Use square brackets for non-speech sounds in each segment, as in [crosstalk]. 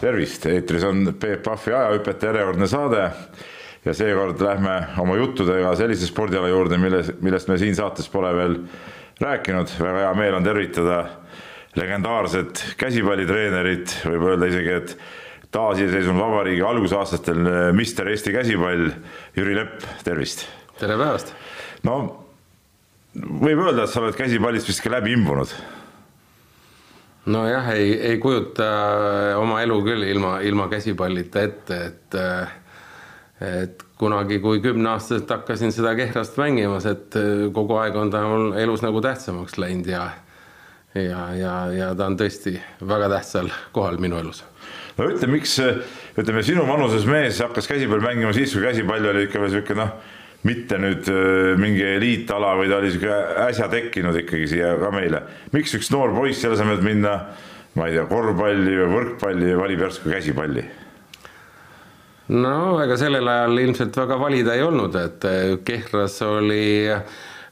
tervist, eetris on Peep Pahvi ajahüpete järjekordne saade ja seekord lähme oma juttudega sellise spordiala juurde, milles, millest me siin saates pole veel rääkinud. väga hea meel on tervitada legendaarset käsipallitreenerit, võib öelda isegi, et taasiseseisvunud vabariigi algusaastatel Mister Eesti käsipall, Jüri Lepp, tervist. tere päevast. no võib öelda, et sa oled käsipallist vist ka läbi imbunud nojah, ei, ei kujuta oma elu küll ilma, ilma käsipallita ette, et et kunagi, kui kümneaastaselt hakkasin seda Kehrast mängimas, et kogu aeg on ta mul elus nagu tähtsamaks läinud ja ja, ja, ja ta on tõesti väga tähtsal kohal minu elus. no ütle, miks ütleme, sinu vanuses mees hakkas käsipalli mängima siis, kui käsipall oli ikka veel sihuke noh mitte nüüd äh, mingi eliitala, vaid oli sihuke äsja tekkinud ikkagi siia ka meile. miks üks noor poiss selle asemel, et minna, ma ei tea, korvpalli või võrkpalli, valib järsku käsipalli? no ega sellel ajal ilmselt väga valida ei olnud, et äh, Kehras oli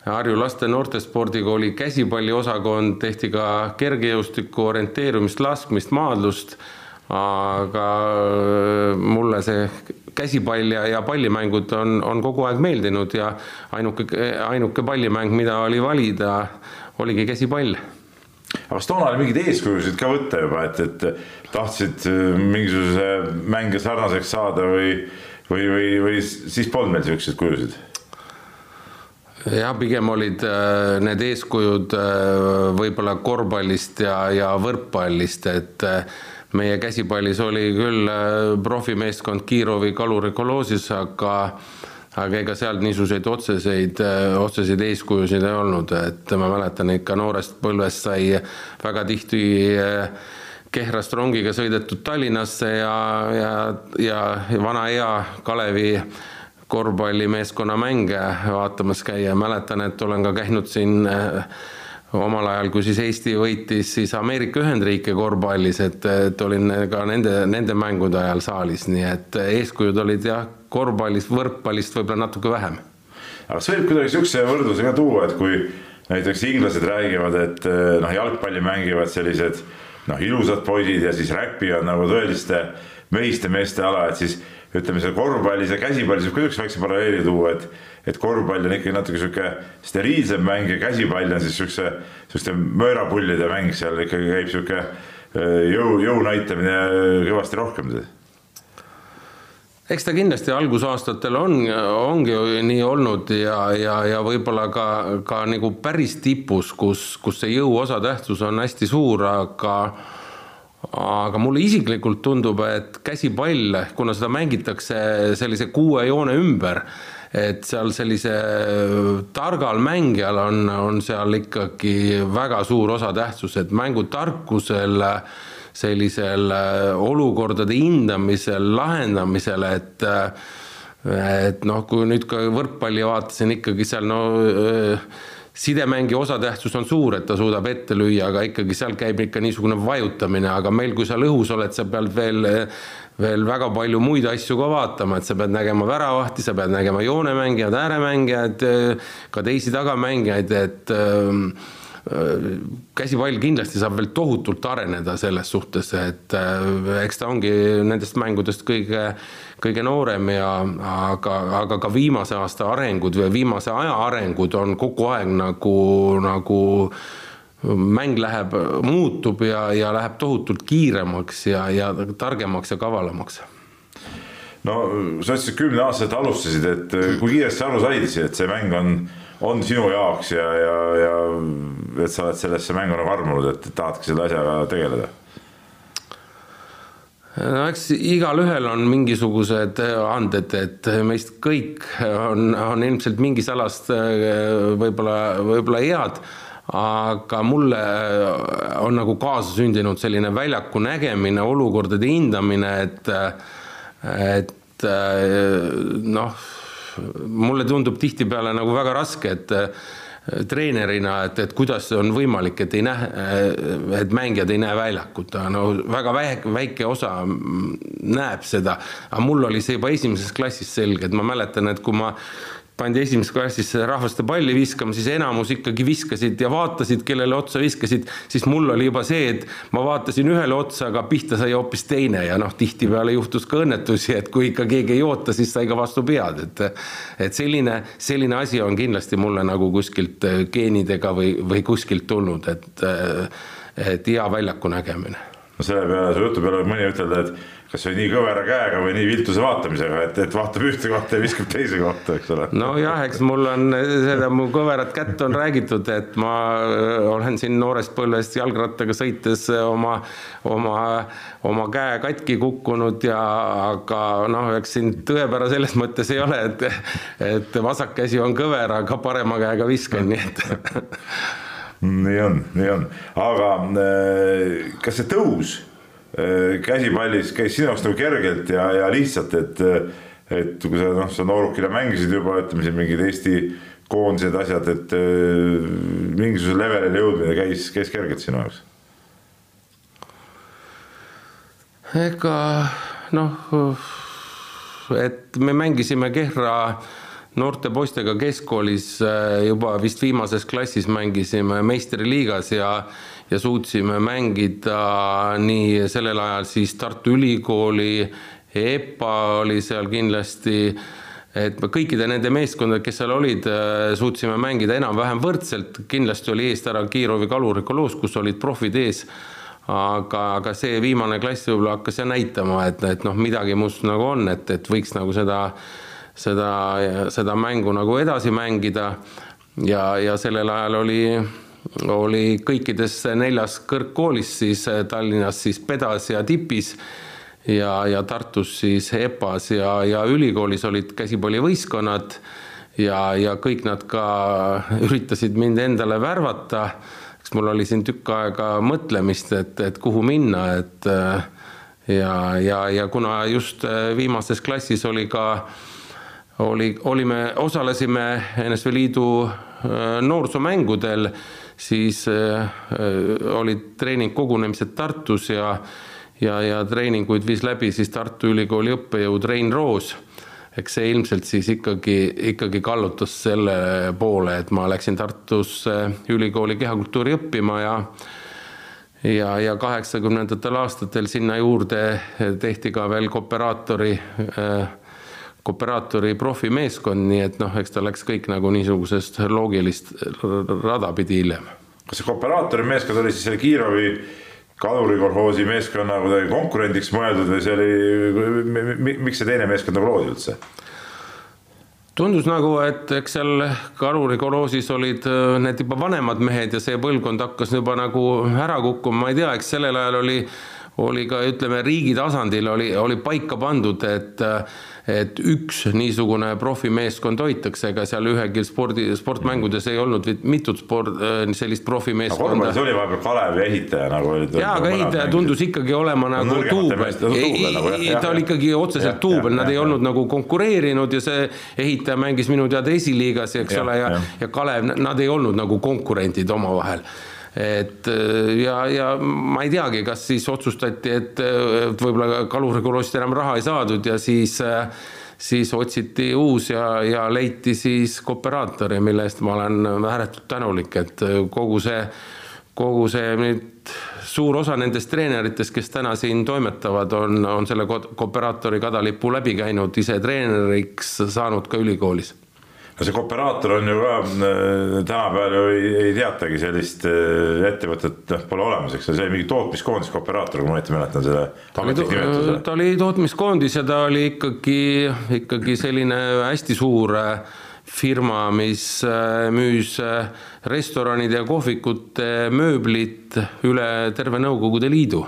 Harju laste noortespordikooli käsipalliosakond, tehti ka kergejõustiku orienteerumist, laskmist, maadlust aga äh, mulle see käsipall ja, ja pallimängud on, on kogu aeg meeldinud ja ainuke, ainuke pallimäng, mida oli valida, oligi käsipall. aga kas toona oli mingeid eeskujusid ka võtta juba, et, et tahtsid äh, mingisuguse mänge sarnaseks saada või, või, või, või siis polnud meil siukseid kujusid? jah, pigem olid äh, need eeskujud võib-olla korvpallist ja, ja võrkpallist, et meie käsipallis oli küll äh, profimeeskond Kirovi kaluri koloosis, aga aga ega sealt niisuguseid otseseid, äh, otseseid eeskujusid ei olnud, et ma mäletan ikka noorest põlvest sai väga tihti äh, Kehrast rongiga sõidetud Tallinnasse ja, ja, ja vana hea Kalevi korvpallimeeskonna mänge vaatamas käia, mäletan, et olen ka käinud siin omal ajal, kui siis Eesti võitis siis Ameerika Ühendriike korvpallis, et, et olin ka nende, nende mängude ajal saalis, nii et eeskujud olid jah, korvpallist, võrkpallist võib-olla natuke vähem. aga kas võib kuidagi niisuguse võrdluse ka tuua, et kui näiteks inglased räägivad, et noh, jalgpalli mängivad sellised noh, ilusad poisid ja siis räpivad nagu tõeliste mehiste meeste ala, et siis ütleme, seal korvpallis ja käsipallis võib ka niisuguse väikse paralleeli tuua, et et korvpall on ikkagi natuke sihuke steriilsem mäng ja käsipall on siis siukse, siukeste möörapullide mäng, seal ikkagi käib sihuke äh, jõu, jõu näitamine kõvasti rohkem eks ta kindlasti algusaastatel on, ongi nii olnud ja, ja, ja võib-olla ka, ka nagu päris tipus, kus, kus see jõu osatähtsus on hästi suur, aga aga mulle isiklikult tundub, et käsipall, kuna seda mängitakse sellise kuue joone ümber, et seal sellise targal mängijal on, on seal ikkagi väga suur osatähtsus, et mängutarkusel, sellisel olukordade hindamisel, lahendamisel, et et noh, kui nüüd ka võrkpalli vaatasin ikkagi seal no sidemängija osatähtsus on suur, et ta suudab ette lüüa, aga ikkagi seal käib ikka niisugune vajutamine, aga meil, kui sa õhus oled, sa pead veel, veel väga palju muid asju ka vaatama, et sa pead nägema väravahti, sa pead nägema joonemängijaid, ääremängijaid, ka teisi tagamängijaid, et käsipall kindlasti saab veel tohutult areneda selles suhtes, et äh, eks ta ongi nendest mängudest kõige, kõige noorem ja aga, aga ka viimase aasta arengud või viimase aja arengud on kogu aeg nagu, nagu mäng läheb, muutub ja, ja läheb tohutult kiiremaks ja, ja targemaks ja kavalamaks. No sa ütlesid, kümne aastaselt alustasid, et kui kiiresti sa aru said, et see mäng on on sinu jaoks ja, ja, ja et sa oled sellesse mängu nagu armunud, et tahadki selle asjaga tegeleda? no eks igalühel on mingisugused anded, et meist kõik on, on ilmselt mingis alas võib-olla, võib-olla head, aga mulle on nagu kaasasündinud selline väljaku nägemine, olukordade hindamine, et, et noh mulle tundub tihtipeale nagu väga raske, et äh, treenerina, et, et kuidas on võimalik, et ei näe, äh, et mängijad ei näe väljakut, no väga väike, väike osa näeb seda. aga mul oli see juba esimeses klassis selge, et ma mäletan, et kui ma pandi esimeses klassis rahvaste palli viskama, siis enamus ikkagi viskasid ja vaatasid, kellele otsa viskasid, siis mul oli juba see, et ma vaatasin ühele otsa, aga pihta sai hoopis teine ja noh, tihtipeale juhtus ka õnnetusi, et kui ikka keegi ei oota, siis sai ka vastu pead, et et selline, selline asi on kindlasti mulle nagu kuskilt geenidega või, või kuskilt tulnud, et et hea väljaku nägemine. no selle peale, su jutu peale võib mõni ütelda, et kas või nii kõvera käega või nii viltuse vaatamisega, et, et vaatab ühte kohta ja viskab teise kohta, eks ole. nojah, eks mul on seda mu kõverat kätt on räägitud, et ma olen siin noorest põlvest jalgrattaga sõites oma, oma, oma käe katki kukkunud ja aga noh, eks siin tõepära selles mõttes ei ole, et, et vasak käsi on kõver, aga parema käega viskan, nii et [laughs] nii on, nii on, aga äh, kas see tõus Äh, käsipallis käis sinu jaoks nagu kergelt ja, ja lihtsalt, et, et kui sa noh, sa noorukina mängisid juba, ütleme siin mingid Eesti koondised, asjad, et äh, mingisugusele levelile jõudmine käis, käis kergelt sinu jaoks? ega noh, et me mängisime Kehra noorte poistega keskkoolis äh, juba vist viimases klassis mängisime meistriliigas ja ja suutsime mängida nii sellel ajal siis Tartu Ülikooli, EPA oli seal kindlasti, et me kõikide nende meeskondadega, kes seal olid, äh, suutsime mängida enam-vähem võrdselt, kindlasti oli eest ära Kiirovi kalurikoloos, kus olid profid ees aga, aga see viimane klass võib-olla hakkas jah näitama, et, et noh, midagi must nagu on, et, et võiks nagu seda, seda, seda mängu nagu edasi mängida. ja, ja sellel ajal oli oli kõikides neljas kõrgkoolis siis eh, Tallinnas siis Pedas ja Tipis ja, ja Tartus siis EPA-s ja, ja ülikoolis olid käsipallivõistkonnad ja, ja kõik nad ka üritasid mind endale värvata. eks mul oli siin tükk aega mõtlemist, et, et kuhu minna, et eh, ja, ja, ja kuna just eh, viimases klassis oli ka, oli, olime, osalesime NSV Liidu noorsoomängudel siis äh, äh, olid treeningkogunemised Tartus ja ja, ja treeninguid viis läbi siis Tartu Ülikooli õppejõud Rein Roos. eks see ilmselt siis ikkagi, ikkagi kallutas selle poole, et ma läksin Tartusse ülikooli kehakultuuri õppima ja ja, ja kaheksakümnendatel aastatel sinna juurde tehti ka veel kooperaatori äh, kooperaatori profimeeskond, nii et noh, eks ta läks kõik nagu niisugusest loogilist rada pidi hiljem. kas see kooperaatori meeskond oli siis selle Kiirovi kalurikolhoosi meeskonna kuidagi konkurendiks mõeldud või see oli, miks see teine meeskond nagu loodi üldse? tundus nagu, et eks seal kalurikolhoosis olid äh, need juba vanemad mehed ja see põlvkond hakkas juba nagu ära kukkuma, ma ei tea, eks sellel ajal oli oli ka ütleme riigi tasandil oli, oli paika pandud, et et üks niisugune profimeeskond hoitakse, ega seal ühegi spordi, sportmängudes ei olnud mitut sport, äh, sellist profimeeskonda. korvpallis oli vahepeal Kalevi ehitaja nagu jaa, aga ehitaja tundus ikkagi olema nagu duubel. Nagu, ta oli ikkagi otseselt duubel, nad ei olnud nagu konkureerinud ja see ehitaja mängis minu teada esiliigas, eks ole, ja, ja Kalev, nad ei olnud nagu konkurendid omavahel et ja, ja ma ei teagi, kas siis otsustati, et võib-olla kalurikoloost enam raha ei saadud ja siis siis otsiti uus ja, ja leiti siis kooperaatori, mille eest ma olen ääretult tänulik, et kogu see, kogu see nüüd suur osa nendest treeneritest, kes täna siin toimetavad, on, on selle kooperaatori kadalipu läbi käinud, ise treeneriks saanud ka ülikoolis no see kooperaator on ju ka äh, tänapäeval ju ei, ei teatagi sellist äh, ettevõtet, noh, pole olemas, eks see oli mingi tootmiskoondis kooperaator, kui ma õieti mäletan selle ametlik nimetuse. ta oli tootmiskoondis ja ta oli ikkagi, ikkagi selline hästi suur äh, firma, mis müüs restoranide ja kohvikute mööblit üle terve Nõukogude Liidu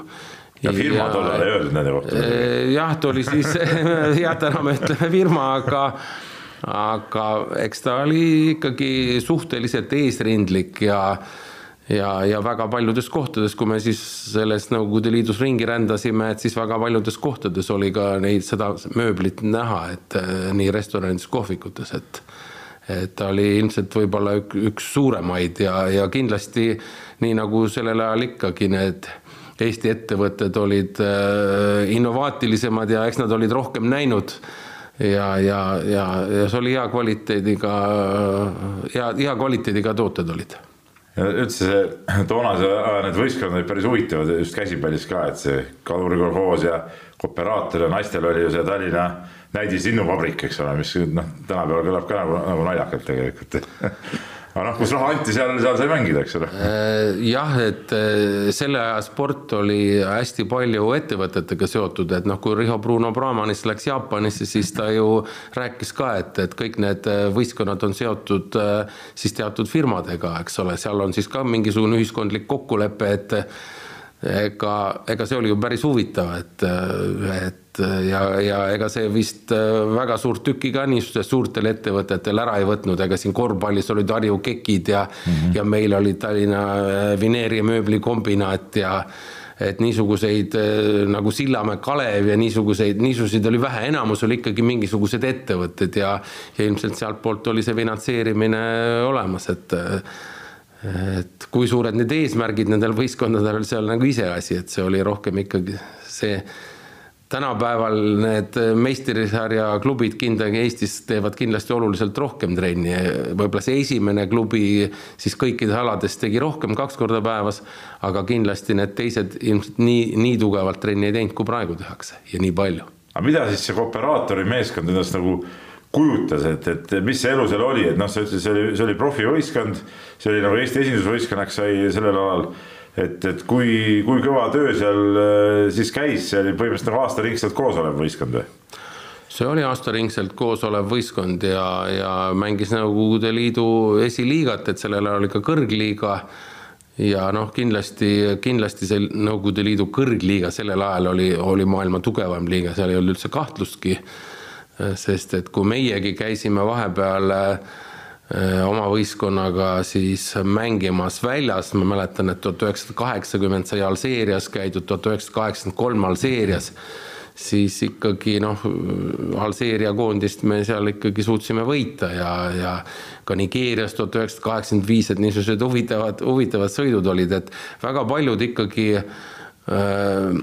ja firma tollal ei öeldud nende kohta? jah, ta oli siis [laughs] jah, täna me ütleme firma, aga aga eks ta oli ikkagi suhteliselt eesrindlik ja ja, ja väga paljudes kohtades, kui me siis selles Nõukogude Liidus ringi rändasime, et siis väga paljudes kohtades oli ka neid, seda mööblit näha, et eh, nii restoranides, kohvikutes, et et ta oli ilmselt võib-olla ük, üks suuremaid ja, ja kindlasti nii nagu sellel ajal ikkagi need Eesti ettevõtted olid äh, innovaatilisemad ja eks nad olid rohkem näinud äh, ja, ja, ja, ja see oli hea kvaliteediga, hea, hea kvaliteediga tooted olid. Ja üldse see toonase aja need võistkonnad olid päris huvitavad just käsipallis ka, et see kalurikolhoos ja kooperaator ja naistel oli ju see Tallinna näidislinnuvabrik, eks ole, mis noh, tänapäeval kõlab ka nagu, nagu naljakalt tegelikult [laughs] aga noh, kus raha anti, seal, seal sai mängida, eks ole. Äh, jah, et äh, selle aja sport oli hästi palju ettevõtetega seotud, et noh, kui Riho Bruno Brahmanist läks Jaapanisse, siis ta ju rääkis ka, et, et kõik need äh, võistkonnad on seotud siis teatud firmadega, eks ole, seal on siis ka mingisugune ühiskondlik kokkulepe, et ega, ega see oli ju päris huvitav, et, et ja, ja ega see vist väga suurt tükki ka niisugustel suurtel ettevõtetel ära ei võtnud, ega siin korvpallis olid Harju Kekid ja mm, -hmm. ja meil oli Tallinna Vineeri ja mööblikombinaat ja et niisuguseid nagu Sillamäe Kalev ja niisuguseid, niisuguseid oli vähe, enamus oli ikkagi mingisugused ettevõtted ja, ja ilmselt sealtpoolt oli see finantseerimine olemas, et et kui suured need eesmärgid nendel võistkondadel, see on nagu iseasi, et see oli rohkem ikkagi see tänapäeval need meistrissarja klubid kindlasti Eestis teevad kindlasti oluliselt rohkem trenni. võib-olla see esimene klubi siis kõikides alades tegi rohkem, kaks korda päevas, aga kindlasti need teised ilmselt nii, nii tugevalt trenni ei teinud, kui praegu tehakse ja nii palju. aga mida siis see kooperaatori meeskond endast nagu kujutas, et, et mis see elu seal oli, et noh, sa ütlesid, see oli, see oli profivõistkond, see oli nagu Eesti esindusvõistkonnaks sai sellel alal. et, et kui, kui kõva töö seal äh, siis käis, see oli põhimõtteliselt nagu aastaringselt koos olev võistkond või? see oli aastaringselt koos olev võistkond ja, ja mängis Nõukogude Liidu esiliigat, et sellel ajal oli ka kõrgliiga ja noh, kindlasti, kindlasti see Nõukogude Liidu kõrgliiga sellel ajal oli, oli maailma tugevam liiga, seal ei olnud üldse kahtlustki sest et kui meiegi käisime vahepeal äh, oma võistkonnaga siis mängimas väljas, ma mäletan, et tuhat üheksasada kaheksakümmend sai Alžeerias käidud, tuhat üheksasada kaheksakümmend kolm Alžeerias, siis ikkagi noh, Alžeeria koondist me seal ikkagi suutsime võita ja, ja ka Nigeerias tuhat üheksasada kaheksakümmend viis, et niisugused huvitavad, huvitavad sõidud olid, et väga paljud ikkagi äh,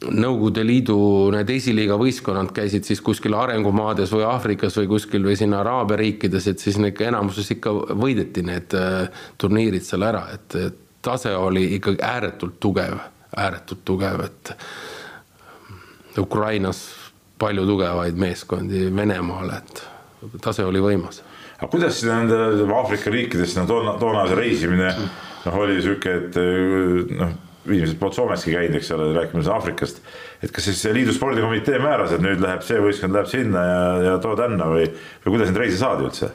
Nõukogude Liidu need esiliiga võistkonnad käisid siis kuskil arengumaades või Aafrikas või kuskil või siin Araabia riikides, et siis ikka enamuses ikka võideti need äh, turniirid seal ära, et tase oli ikkagi ääretult tugev, ääretult tugev, et Ukrainas palju tugevaid meeskondi, Venemaal, et tase oli võimas. aga kuidas nende Aafrika riikides no toona, toona see reisimine noh, oli sihuke, et noh inimesed polnud Soomeski käinud, eks ole, rääkimas Aafrikast. et kas siis liidu spordikomitee määras, et nüüd läheb see võistkond läheb sinna ja, ja too tänna või, või kuidas neid reise saadi üldse?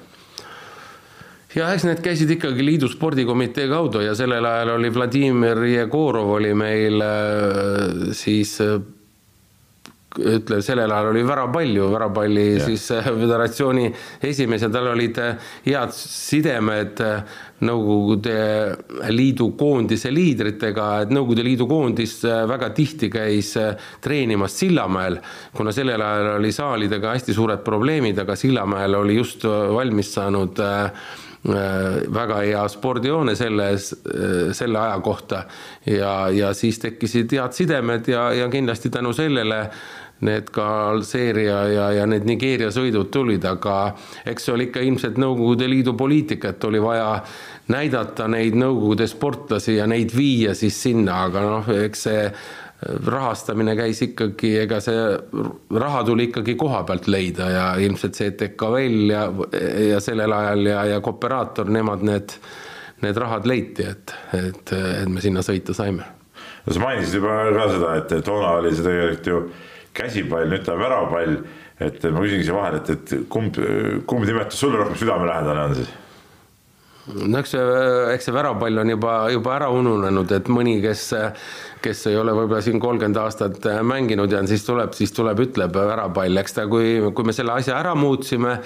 ja eks need käisid ikkagi liidu spordikomitee kaudu ja sellel ajal oli Vladimir Jegorov oli meil äh, siis äh, ütle, sellel ajal oli väga palju, väga palju ja. siis äh, föderatsiooni esimees ja tal olid head sidemed Nõukogude Liidu koondise liidritega, et Nõukogude Liidu koondis väga tihti käis treenimas Sillamäel, kuna sellel ajal oli saalidega hästi suured probleemid, aga Sillamäel oli just valmis saanud väga hea spordihoone selles, selle aja kohta. Ja, ja siis tekkisid head sidemed ja, ja kindlasti tänu sellele need ka Alžeeria ja, ja need Nigeeria sõidud tulid, aga eks see oli ikka ilmselt Nõukogude Liidu poliitika, et oli vaja näidata neid Nõukogude sportlasi ja neid viia siis sinna, aga noh, eks see rahastamine käis ikkagi, ega see raha tuli ikkagi koha pealt leida ja ilmselt see ETKVL ja, ja sellel ajal ja, ja kooperaator, nemad need, need rahad leiti, et, et, et me sinna sõita saime. no sa mainisid juba ka seda, et toona oli see tegelikult ju käsipall, nüüd ta on väravapall. et ma küsingi siia vahele, et, et kumb, kumb nimetus sulle rohkem südamelähedane on siis? No eks see, eks see väravapall on juba, juba ära ununenud, et mõni, kes, kes ei ole võib-olla siin kolmkümmend aastat mänginud ja siis tuleb, siis tuleb, ütleb väravapall, eks ta, kui, kui me selle asja ära muutsime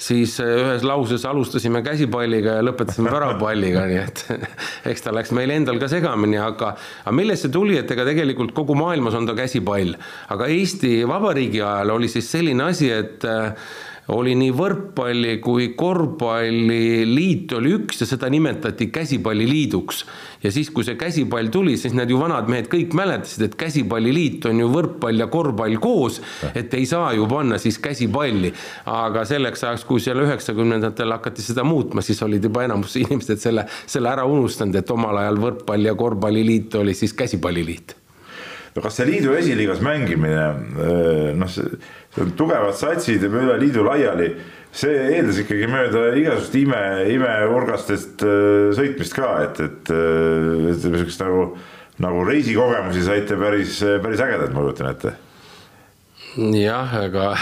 siis ühes lauses alustasime käsipalliga ja lõpetasime väravapalliga, nii et [laughs] eks ta läks meil endal ka segamini, aga, aga millest see tuli, et ega tegelikult kogu maailmas on ta käsipall, aga Eesti Vabariigi ajal oli siis selline asi, et oli nii võrkpalli kui korvpalliliit oli üks ja seda nimetati käsipalliliiduks. ja siis, kui see käsipall tuli, siis need ju vanad mehed kõik mäletasid, et käsipalliliit on ju võrkpall ja korvpall koos, et ei saa ju panna siis käsipalli. aga selleks ajaks, kui seal üheksakümnendatel hakati seda muutma, siis olid juba enamus inimesed selle, selle ära unustanud, et omal ajal võrkpall ja korvpalliliit oli siis käsipalliliit no kas see liidu esiliigas mängimine, noh, see tugevad satsid ja üle liidu laiali, see eeldas ikkagi mööda igasugust ime, imeurgastest sõitmist ka, et, et, et niisugust nagu, nagu reisikogemusi saite päris, päris ägedad, ma kujutan ette. jah, ega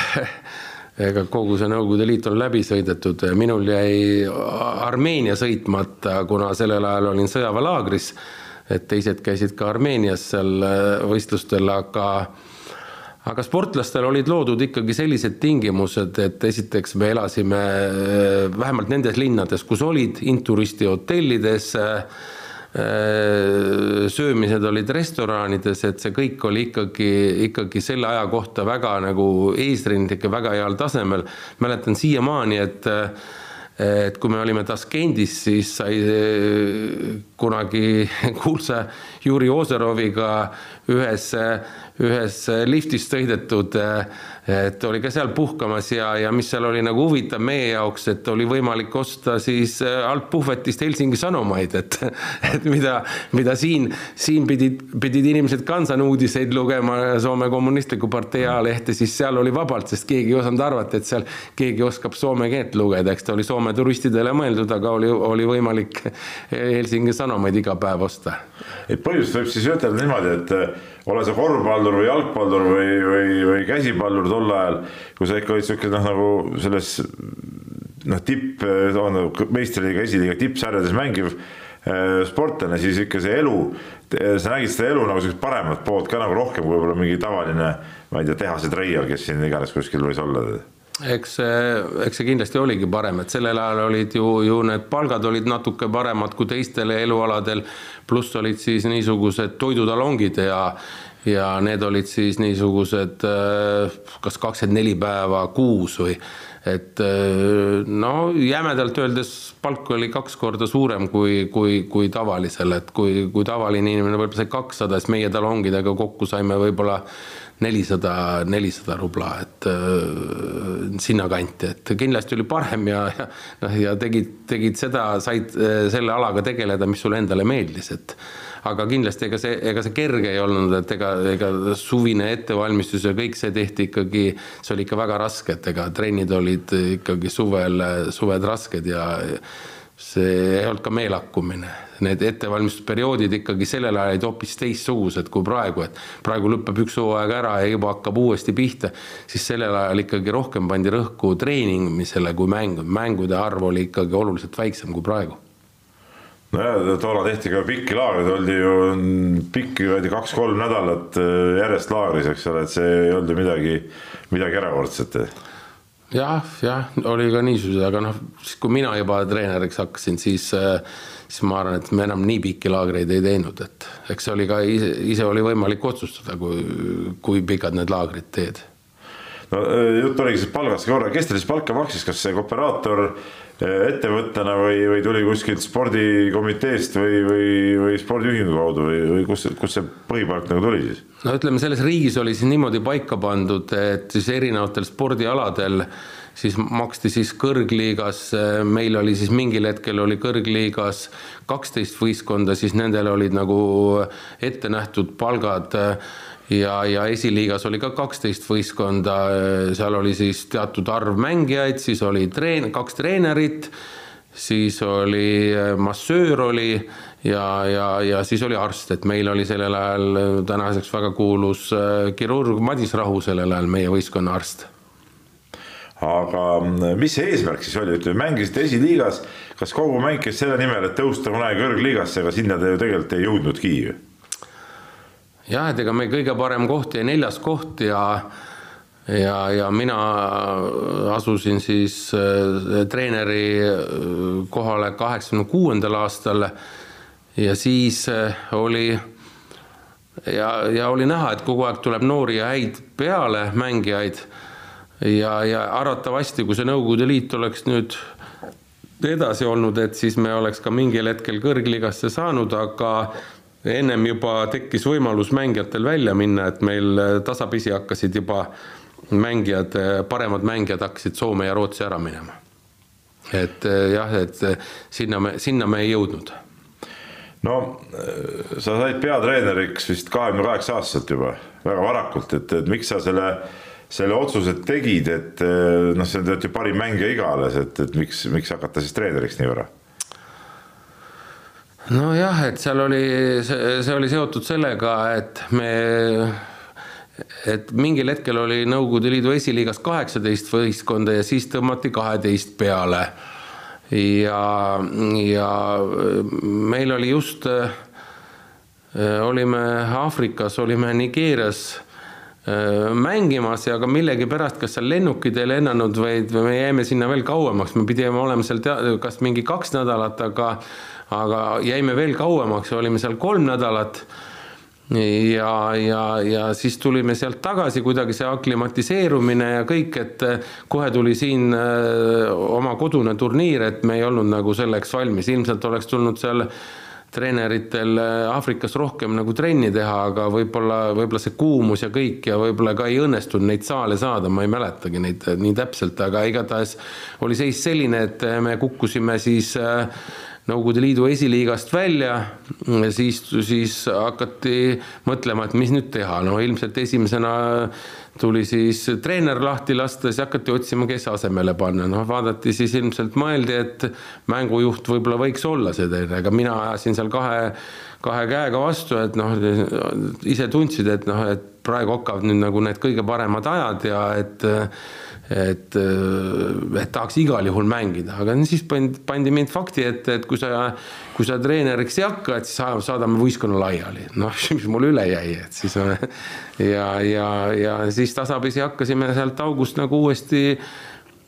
[laughs] ega kogu see Nõukogude Liit on läbi sõidetud, minul jäi Armeenia sõitmata, kuna sellel ajal olin sõjaväelaagris et teised käisid ka Armeenias seal äh, võistlustel, aga aga sportlastel olid loodud ikkagi sellised tingimused, et esiteks me elasime äh, vähemalt nendes linnades, kus olid inturisti hotellides, äh, söömised olid restoranides, et see kõik oli ikkagi, ikkagi selle aja kohta väga nagu eesrindlik ja väga heal tasemel. mäletan siiamaani, et et kui me olime Taskendis, siis sai kunagi [laughs] kuulsa Juri Ozeroviga ühes, ühes liftis sõidetud et oli ka seal puhkamas ja, ja mis seal oli nagu huvitav meie jaoks, et oli võimalik osta siis äh, alt puhvetist Helsingi Sanomaid, et, [laughs] et mida, mida siin, siin pidid, pidid inimesed Kansan uudiseid lugema, Soome Kommunistliku Partei ajalehte, siis seal oli vabalt, sest keegi ei osanud arvata, et seal keegi oskab soome keelt lugeda, eks ta oli Soome turistidele mõeldud, aga oli, oli võimalik Helsingi Sanomaid iga päev osta. et põhjust võib siis ütelda niimoodi, et ole sa korvpallur või jalgpallur või, või, või käsipallur tol ajal, kui sa ikka olid sihuke noh, nagu selles noh, tipp, meistriliiga, esiliiga tippsarjades mängiv äh, sportlane, siis ikka see elu, sa nägid seda elu nagu sellist paremat poolt ka nagu rohkem kui võib-olla mingi tavaline, ma ei tea, tehase treial, kes siin iganes kuskil võis olla eks see, eks see kindlasti oligi parem, et sellel ajal olid ju, ju need palgad olid natuke paremad kui teistel elualadel, pluss olid siis niisugused toidutalongid ja ja need olid siis niisugused äh, kas kakskümmend neli päeva kuus või et äh, no jämedalt öeldes palk oli kaks korda suurem kui, kui, kui tavalisel, et kui, kui tavaline inimene võib-olla sai kakssada, siis meie talongidega kokku saime võib-olla nelisada, nelisada rubla, et äh, sinnakanti, et kindlasti oli parem ja, ja noh, ja tegid, tegid seda, said äh, selle alaga tegeleda, mis sulle endale meeldis, et aga kindlasti ega see, ega see kerge ei olnud, et ega, ega suvine ettevalmistus ja kõik see tehti ikkagi, see oli ikka väga raske, et ega trennid olid ikkagi suvel, suved rasked ja see ei olnud ka meelakkumine. Need ettevalmistusperioodid ikkagi sellel ajal olid hoopis teistsugused kui praegu, et praegu lõpeb üks hooaeg ära ja juba hakkab uuesti pihta, siis sellel ajal ikkagi rohkem pandi rõhku treenimisele kui mängu, mängude arv oli ikkagi oluliselt väiksem kui praegu. Nojah, toona tehti ka pikki laagreid, oldi ju pikki, öeldi kaks-kolm nädalat äh, järjest laagris, eks ole, et see ei olnud ju midagi, midagi erakordset jah, jah, oli ka niisuguseid, aga noh, siis kui mina juba treeneriks hakkasin, siis, äh, siis ma arvan, et me enam nii pikki laagreid ei teinud, et eks see oli ka ise, ise oli võimalik otsustada, kui, kui pikad need laagrid teed. no äh, jutt oligi siis palgast korra, kes teile siis palka maksis, kas see operaator äh, ettevõttena või, või tuli kuskilt spordikomiteest või, või, või spordiühingu kaudu või, või kus, kus see põhipalk nagu tuli siis? no ütleme, selles riigis oli siis niimoodi paika pandud, et siis erinevatel spordialadel siis maksti siis kõrgliigas, meil oli siis mingil hetkel oli kõrgliigas kaksteist võistkonda, siis nendel olid nagu ette nähtud palgad ja, ja esiliigas oli ka kaksteist võistkonda, seal oli siis teatud arv mängijaid, siis oli treen-, kaks treenerit, siis oli massöör oli ja, ja, ja siis oli arst, et meil oli sellel ajal tänaseks väga kuulus äh, kirurg Madis Rahu sellel ajal, meie võistkonna arst. aga mm, mis see eesmärk siis oli, ütleme mängisite esiliigas, kas kogu mäng käis selle nimel, et tõusta kunagi kõrgliigasse, aga sinna te ju tegelikult ei jõudnudki ju? Jah, et ega meil kõige parem koht jäi neljas koht ja ja, ja mina asusin siis äh, treeneri äh, kohale kaheksakümne kuuendal aastal ja siis äh, oli ja, ja oli näha, et kogu aeg tuleb noori ja häid peale mängijaid. ja, ja arvatavasti, kui see Nõukogude Liit oleks nüüd edasi olnud, et siis me oleks ka mingil hetkel kõrgligasse saanud, aga ennem juba tekkis võimalus mängijatel välja minna, et meil tasapisi hakkasid juba mängijad, paremad mängijad hakkasid Soome ja Rootsi ära minema. et jah, et sinna me, sinna me ei jõudnud. no sa said peatreeneriks vist kahekümne kaheksa aastaselt juba, väga varakult, et, et miks sa selle selle otsuse tegid, et noh, see on ju parim mängija igales, et, et miks, miks hakata siis treeneriks nii vara? Nojah, et seal oli, see, oli seotud sellega, et me, et mingil hetkel oli Nõukogude Liidu esiliigas kaheksateist võistkonda ja siis tõmmati kaheteist peale. ja, ja meil oli just, olime Aafrikas, olime Nigeerias mängimas ja ka millegipärast, kas seal lennukid ei lennanud, vaid me jäime sinna veel kauemaks, me pidime olema seal tea-, kas mingi kaks nädalat, aga aga jäime veel kauemaks, olime seal kolm nädalat. Ja, ja, ja siis tulime sealt tagasi, kuidagi see aklimatiseerumine ja kõik, et kohe tuli siin oma kodune turniir, et me ei olnud nagu selleks valmis, ilmselt oleks tulnud seal treeneritel Aafrikas rohkem nagu trenni teha, aga võib-olla, võib-olla see kuumus ja kõik ja võib-olla ka ei õnnestunud neid saale saada, ma ei mäletagi neid nii täpselt, aga igatahes oli seis selline, et me kukkusime siis äh, Nõukogude Liidu esiliigast välja, siis, siis hakati mõtlema, et mis nüüd teha, no ilmselt esimesena tuli siis treener lahti lasta, siis hakati otsima, kes asemele panna, noh vaadati siis ilmselt mõeldi, et mängujuht võib-olla võiks olla see treener, aga mina ajasin seal kahe, kahe käega vastu, et noh, ise tundsid, et noh, et praegu hakkavad nüüd nagu need kõige paremad ajad ja et, äh, et tahaks igal juhul mängida, aga siis pandi, pandi mind fakti ette, et kui sa, kui sa treeneriks ei hakka, et siis saadame võistkonna laiali, noh, [laughs] mis mul üle jäi, et siis [laughs] ja, ja, ja siis tasapisi hakkasime sealt august nagu uuesti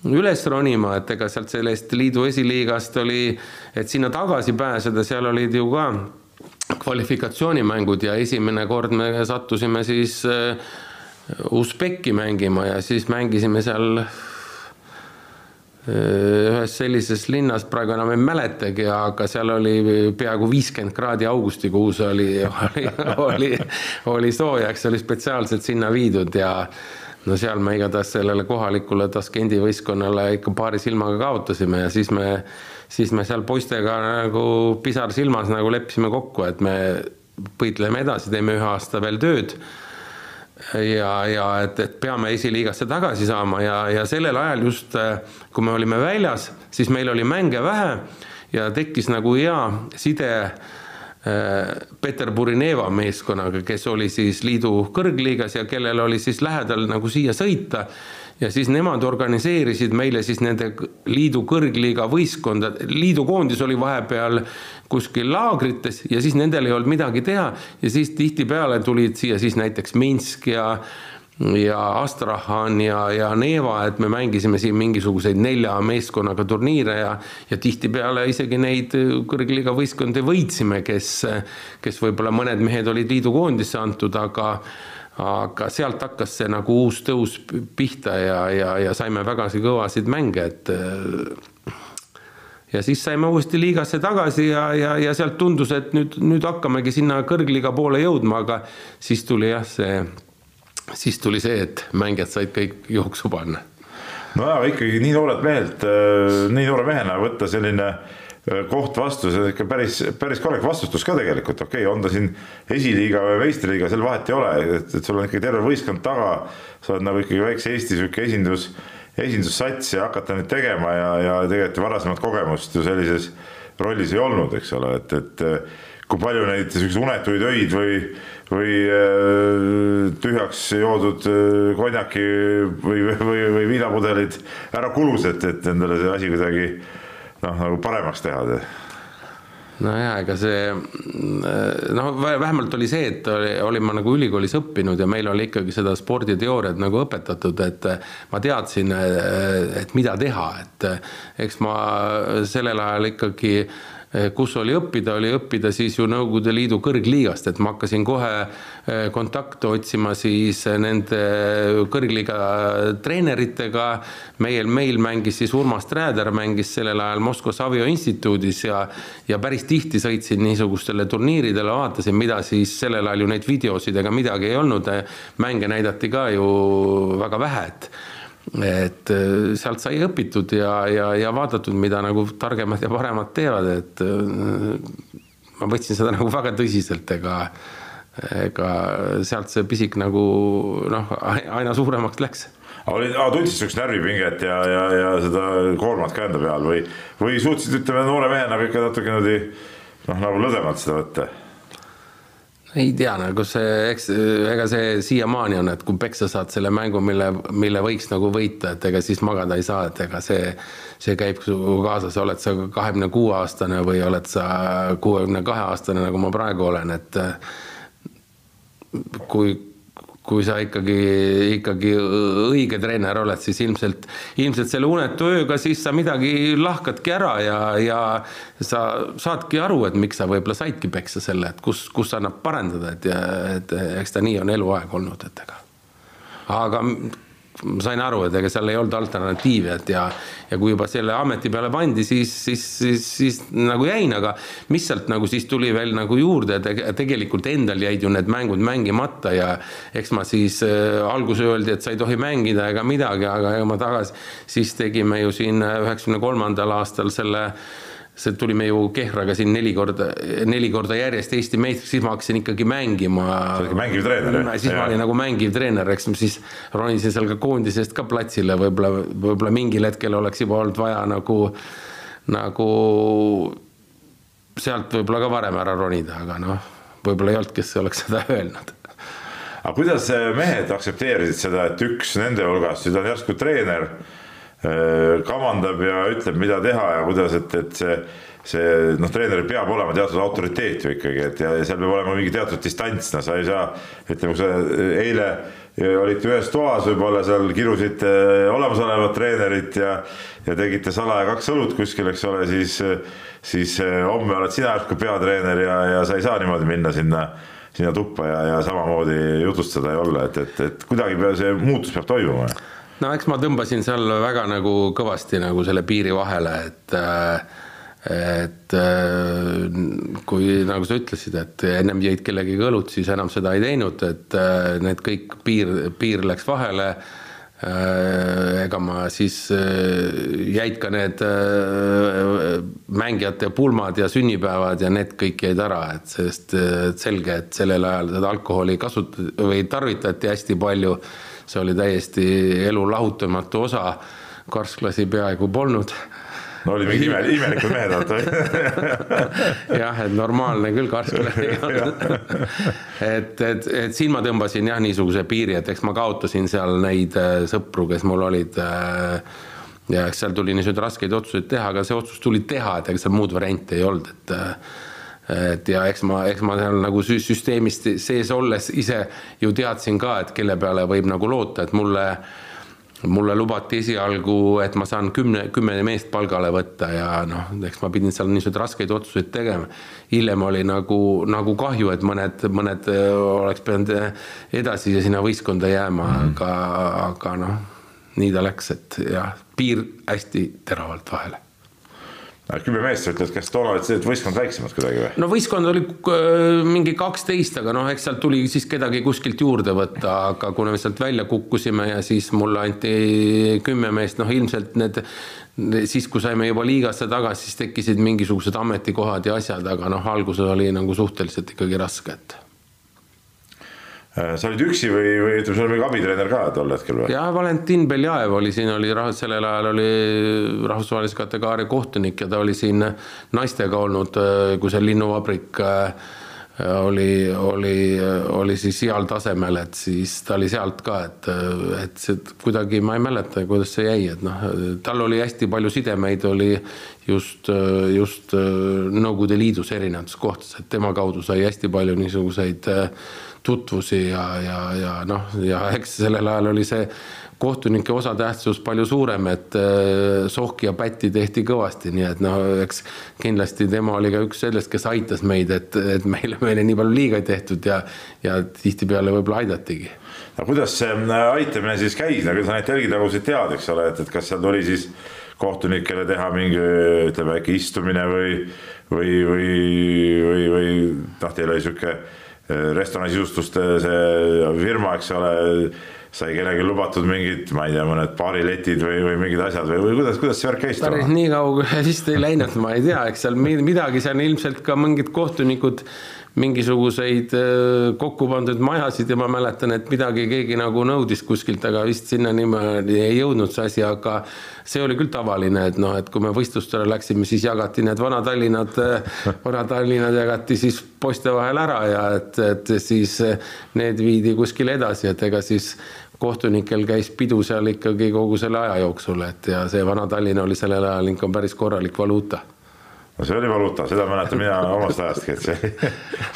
üles ronima, et ega sealt sellest liidu esiliigast oli, et sinna tagasi pääseda, seal olid ju ka kvalifikatsioonimängud ja esimene kord me sattusime siis äh, Usbeki mängima ja siis mängisime seal äh, ühes sellises linnas, praegu enam ei mäletagi, aga seal oli peaaegu viiskümmend kraadi augustikuus oli, oli, oli, oli soojaks, oli spetsiaalselt sinna viidud ja no seal me igatahes sellele kohalikule Taskendi võistkonnale ikka paari silmaga kaotasime ja siis me, siis me seal poistega nagu pisar silmas nagu leppisime kokku, et me võitleme edasi, teeme ühe aasta veel tööd ja, ja et, et peame esiliigasse tagasi saama ja, ja sellel ajal just, kui me olime väljas, siis meil oli mänge vähe ja tekkis nagu hea side äh, Peterburi Neva meeskonnaga, kes oli siis liidu kõrgliigas ja kellel oli siis lähedal nagu siia sõita ja siis nemad organiseerisid meile siis nende liidu kõrgliiga võistkonda, liidu koondis oli vahepeal kuskil laagrites ja siis nendel ei olnud midagi teha. Ja siis tihtipeale tulid siia siis näiteks Minsk ja ja Astrahan ja, ja Neva, et me mängisime siin mingisuguseid nelja meeskonnaga turniire ja ja tihtipeale isegi neid kõrgliiga võistkondi võitsime, kes, kes võib-olla mõned mehed olid liidu koondisse antud, aga aga sealt hakkas see nagu uus tõus pihta ja, ja, ja saime vägagi kõvasid mänge, et ja siis saime uuesti liigasse tagasi ja, ja, ja sealt tundus, et nüüd, nüüd hakkamegi sinna kõrgliiga poole jõudma, aga siis tuli jah, see, siis tuli see, et mängijad said kõik jooksu panna. no aga ikkagi nii noorelt mehelt, nii noore mehena võtta selline äh, koht vastu, see on ikka päris, päris korralik vastutus ka tegelikult, okei okay,, on ta siin esiliiga või meistriliiga, seal vahet ei ole, et, et sul on ikkagi terve võistkond taga, sa oled nagu ikkagi väikse Eesti sihuke esindus, esindussats ja hakata nüüd tegema ja, ja tegelikult varasemat kogemust ju sellises rollis ei olnud, eks ole, et, et kui palju neid siukseid unetuid öid või, või äh, tühjaks joodud äh, konjaki või, või, või viinapudelid ära kulus, et, et endale see asi kuidagi noh, nagu paremaks teha nojah, ega see noh, vähemalt oli see, et oli, olin ma nagu ülikoolis õppinud ja meil oli ikkagi seda sporditeooriat nagu õpetatud, et ma teadsin, et mida teha, et eks ma sellel ajal ikkagi kus oli õppida, oli õppida siis ju Nõukogude Liidu kõrgliigast, et ma hakkasin kohe eh, kontakte otsima siis nende kõrgliiga treeneritega. meil, meil mängis siis Urmas Trääder mängis sellel ajal Moskva Savio instituudis ja, ja päris tihti sõitsin niisugustele turniiridele, vaatasin, mida siis sellel ajal ju neid videosid ega midagi ei olnud. mänge näidati ka ju väga vähe, et et äh, sealt sai õpitud ja, ja, ja vaadatud, mida nagu targemad ja paremad teevad, et äh, ma võtsin seda [laughs] nagu väga tõsiselt, ega, ega sealt see pisik nagu noh, aina suuremaks läks oli, tundsid sihukest närvipinget ja, ja, ja seda koormat ka enda peal või, või suutsid, ütleme noore mehena ikka natuke niimoodi noh, nagu lõdvemalt seda võtta? Ei tea, nagu see, eks ega see siiamaani on, et kui peksa saad selle mängu, mille, mille võiks nagu võita, et ega siis magada ei saa, et ega see, see käib su kaasas, oled sa kahekümne kuue aastane või oled sa kuuekümne kahe aastane, nagu ma praegu olen, et kui kui sa ikkagi, ikkagi õige treener oled, siis ilmselt, ilmselt selle unetu ööga siis sa midagi lahkadki ära ja, ja sa saadki aru, et miks sa võib-olla saidki peksa selle, et kus, kus annab parendada, et, et eks ta nii on eluaeg olnud, et ega. aga ma sain aru, et ega seal ei olnud alternatiivi, et ja, ja kui juba selle ameti peale pandi, siis, siis, siis, siis nagu jäin, aga mis sealt nagu siis tuli veel nagu juurde, tegelikult endal jäid ju need mängud mängimata ja eks ma siis äh, alguses öeldi, et sa ei tohi mängida ega midagi, aga ega ma tagasi, siis tegime ju siin üheksakümne kolmandal aastal selle äh, see tulime ju Kehraga siin neli korda, neli korda järjest Eesti meistriks, siis ma hakkasin ikkagi mängima. sa olid mängiv treener jah? siis ja. ma olin nagu mängiv treener, eks ma siis ronisin seal ka koondisest ka platsile, võib-olla, võib-olla mingil hetkel oleks juba olnud vaja nagu, nagu sealt võib-olla ka varem ära ronida, aga noh, võib-olla ei olnud, kes oleks seda öelnud aga kuidas mehed aktsepteerisid seda, et üks nende hulgast nüüd on järsku treener kavandab ja ütleb, mida teha ja kuidas, et, et see, see noh, treeneril peab olema teatud autoriteet ju ikkagi, et ja, ja seal peab olema mingi teatud distants, no sa ei saa, ütleme, kui sa eile olite ühes toas, võib-olla seal kirusite olemasolevat treenerit ja ja tegite salaja kaks õlut kuskil, eks ole, siis, siis homme oled sina järsku peatreener ja, ja sa ei saa niimoodi minna sinna sinna tuppa ja, ja samamoodi jutustada ja olla, et, et, et kuidagi see muutus peab toimuma no eks ma tõmbasin seal väga nagu kõvasti nagu selle piiri vahele, et et kui nagu sa ütlesid, et ennem jõid kellegagi õlut, siis enam seda ei teinud, et need kõik piir, piir läks vahele. ega ma siis jäid ka need mängijate pulmad ja sünnipäevad ja need kõik jäid ära, et sest selge, et sellel ajal seda alkoholi kasutati või tarvitati hästi palju see oli täiesti elu lahutamatu osa. karsklasi peaaegu polnud no oli mingi ime, imelikud mehed vaata [laughs] jah, et normaalne küll karsklane ei olnud et, et, et siin ma tõmbasin jah, niisuguse piiri, et eks ma kaotasin seal neid äh, sõpru, kes mul olid. Äh, ja eks seal tuli niisuguseid raskeid otsuseid teha, aga see otsus tuli teha, et ega seal muud varianti ei olnud, et äh, et ja eks ma, eks ma seal nagu süsteemist sees olles ise ju teadsin ka, et kelle peale võib nagu loota, et mulle, mulle lubati esialgu, et ma saan kümne, kümme meest palgale võtta ja noh, eks ma pidin seal niisuguseid raskeid otsuseid tegema. hiljem oli nagu, nagu kahju, et mõned, mõned oleks pidanud edasi sinna võistkonda jääma mm, -hmm. aga, aga noh, nii ta läks, et jah, piir hästi teravalt vahele kümme meest, sa ütled, kas toona olid võistkond väiksemad kuidagi või? no võistkond oli äh, mingi kaksteist, aga noh, eks sealt tuli siis kedagi kuskilt juurde võtta, aga kuna me sealt välja kukkusime ja siis mulle anti kümme meest, noh ilmselt need siis, kui saime juba liigasse tagasi, siis tekkisid mingisugused ametikohad ja asjad, aga noh, alguses oli nagu suhteliselt ikkagi raske, et sa olid üksi või, või ütleme, sul oli mingi abitreener ka tol hetkel või? ja Valentin Beljaev oli siin, oli sellel ajal oli rahvusvahelise kategooria kohtunik ja ta oli siin naistega olnud, äh, kui see linnuvabrik äh, oli, oli, oli siis heal tasemel, et siis ta oli sealt ka, et, et see kuidagi ma ei mäleta, kuidas see jäi, et noh, tal oli hästi palju sidemeid, oli just, just Nõukogude Liidus erinevates kohtades, et tema kaudu sai hästi palju niisuguseid äh, tutvusi ja, ja, ja noh, ja eks sellel ajal oli see kohtunike osatähtsus palju suurem, et äh, sohki ja pätti tehti kõvasti, nii et no eks kindlasti tema oli ka üks sellest, kes aitas meid, et, et meile, meile nii palju liiga ei tehtud ja, ja tihtipeale võib-olla aidatigi. no kuidas see äh, aitamine siis käis, nagu sa neid telgitagusid tead, eks ole, et, et kas seal tuli siis kohtunikele teha mingi ütleme äkki istumine või, või, või, või, või noh, teil oli sihuke äh, restorani sisustuste see firma, eks ole, sai kellelgi lubatud mingid, ma ei tea, mõned baariletid või, või mingid asjad või, või kuidas, kuidas see värk käis? päris nii kaugele [laughs] vist ei läinud, ma ei tea, eks seal midagi seal ilmselt ka mingid kohtunikud mingisuguseid kokku pandud majasid ja ma mäletan, et midagi keegi nagu nõudis kuskilt, aga vist sinna niimoodi ei jõudnud see asi, aga see oli küll tavaline, et noh, et kui me võistlustele läksime, siis jagati need Vana-Tallinnad, [laughs] Vana-Tallinnad jagati siis poiste vahel ära ja et, et siis need viidi kuskile edasi, et ega siis kohtunikel käis pidu seal ikkagi kogu selle aja jooksul, et ja see Vana-Tallinn oli sellel ajal ikka päris korralik valuuta no see oli valuuta, seda mäletan mina omast ajastki, et see,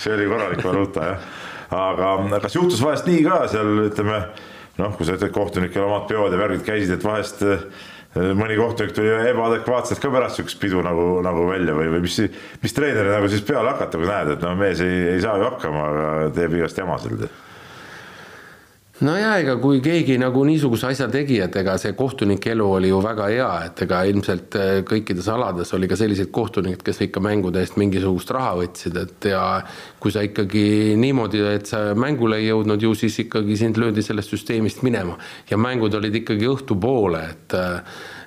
see oli korralik valuuta jah. aga kas juhtus vahest nii ka seal ütleme noh, kui sa ütled, kohtunikel omad peod ja värgid käisid, et vahest eh, mõni kohtunik tuli ebaadekvaatselt ka pärast sihukest pidu nagu, nagu välja või, või mis, mis treeneri nagu siis peale hakata, kui näed, et no mees ei, ei saa ju hakkama, aga teeb igast jama seal no ja ega kui keegi nagu niisuguse asja tegi, et ega see kohtunike elu oli ju väga hea, et ega ilmselt äh, kõikides alades oli ka selliseid kohtunikke, kes ikka mängude eest mingisugust raha võtsid, et ja kui sa ikkagi niimoodi, et sa mängule ei jõudnud, ju siis ikkagi sind löödi sellest süsteemist minema. Ja mängud olid ikkagi õhtupoole, et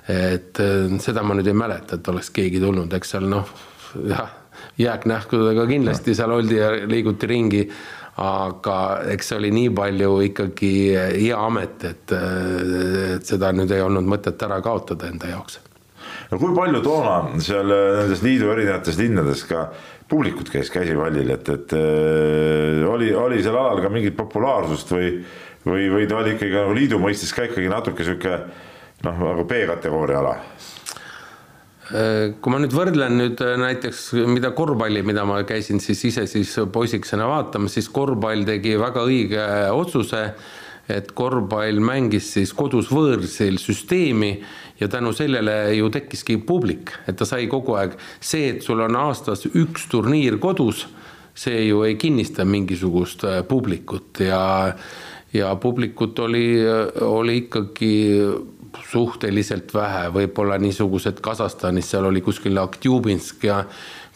et seda ma nüüd ei mäleta, et oleks keegi tulnud, eks seal noh, jah, jääknähkudega kindlasti seal oldi ja liiguti ringi aga eks see oli nii palju ikkagi hea amet, et, et seda nüüd ei olnud mõtet ära kaotada enda jaoks. no kui palju toona seal nendes liidu erinevates linnades ka publikut käis käsipallil, et, et äh, oli, oli sel alal ka mingit populaarsust või, või, või ta oli ikkagi nagu liidu mõistes ka ikkagi natuke sihuke noh, nagu B-kategooria ala? Äh, kui ma nüüd võrdlen nüüd äh, näiteks, mida korvpalli, mida ma käisin siis ise siis poisikesena vaatamas, siis korvpall tegi väga õige otsuse, et korvpall mängis siis kodus võõrsil süsteemi ja tänu sellele ju tekkiski publik, et ta sai kogu aeg, see, et sul on aastas üks turniir kodus, see ju ei kinnista mingisugust äh, publikut ja, ja publikut oli, oli ikkagi suhteliselt vähe, võib-olla niisugused Kasahstanis, seal oli kuskil Aktjubinsk ja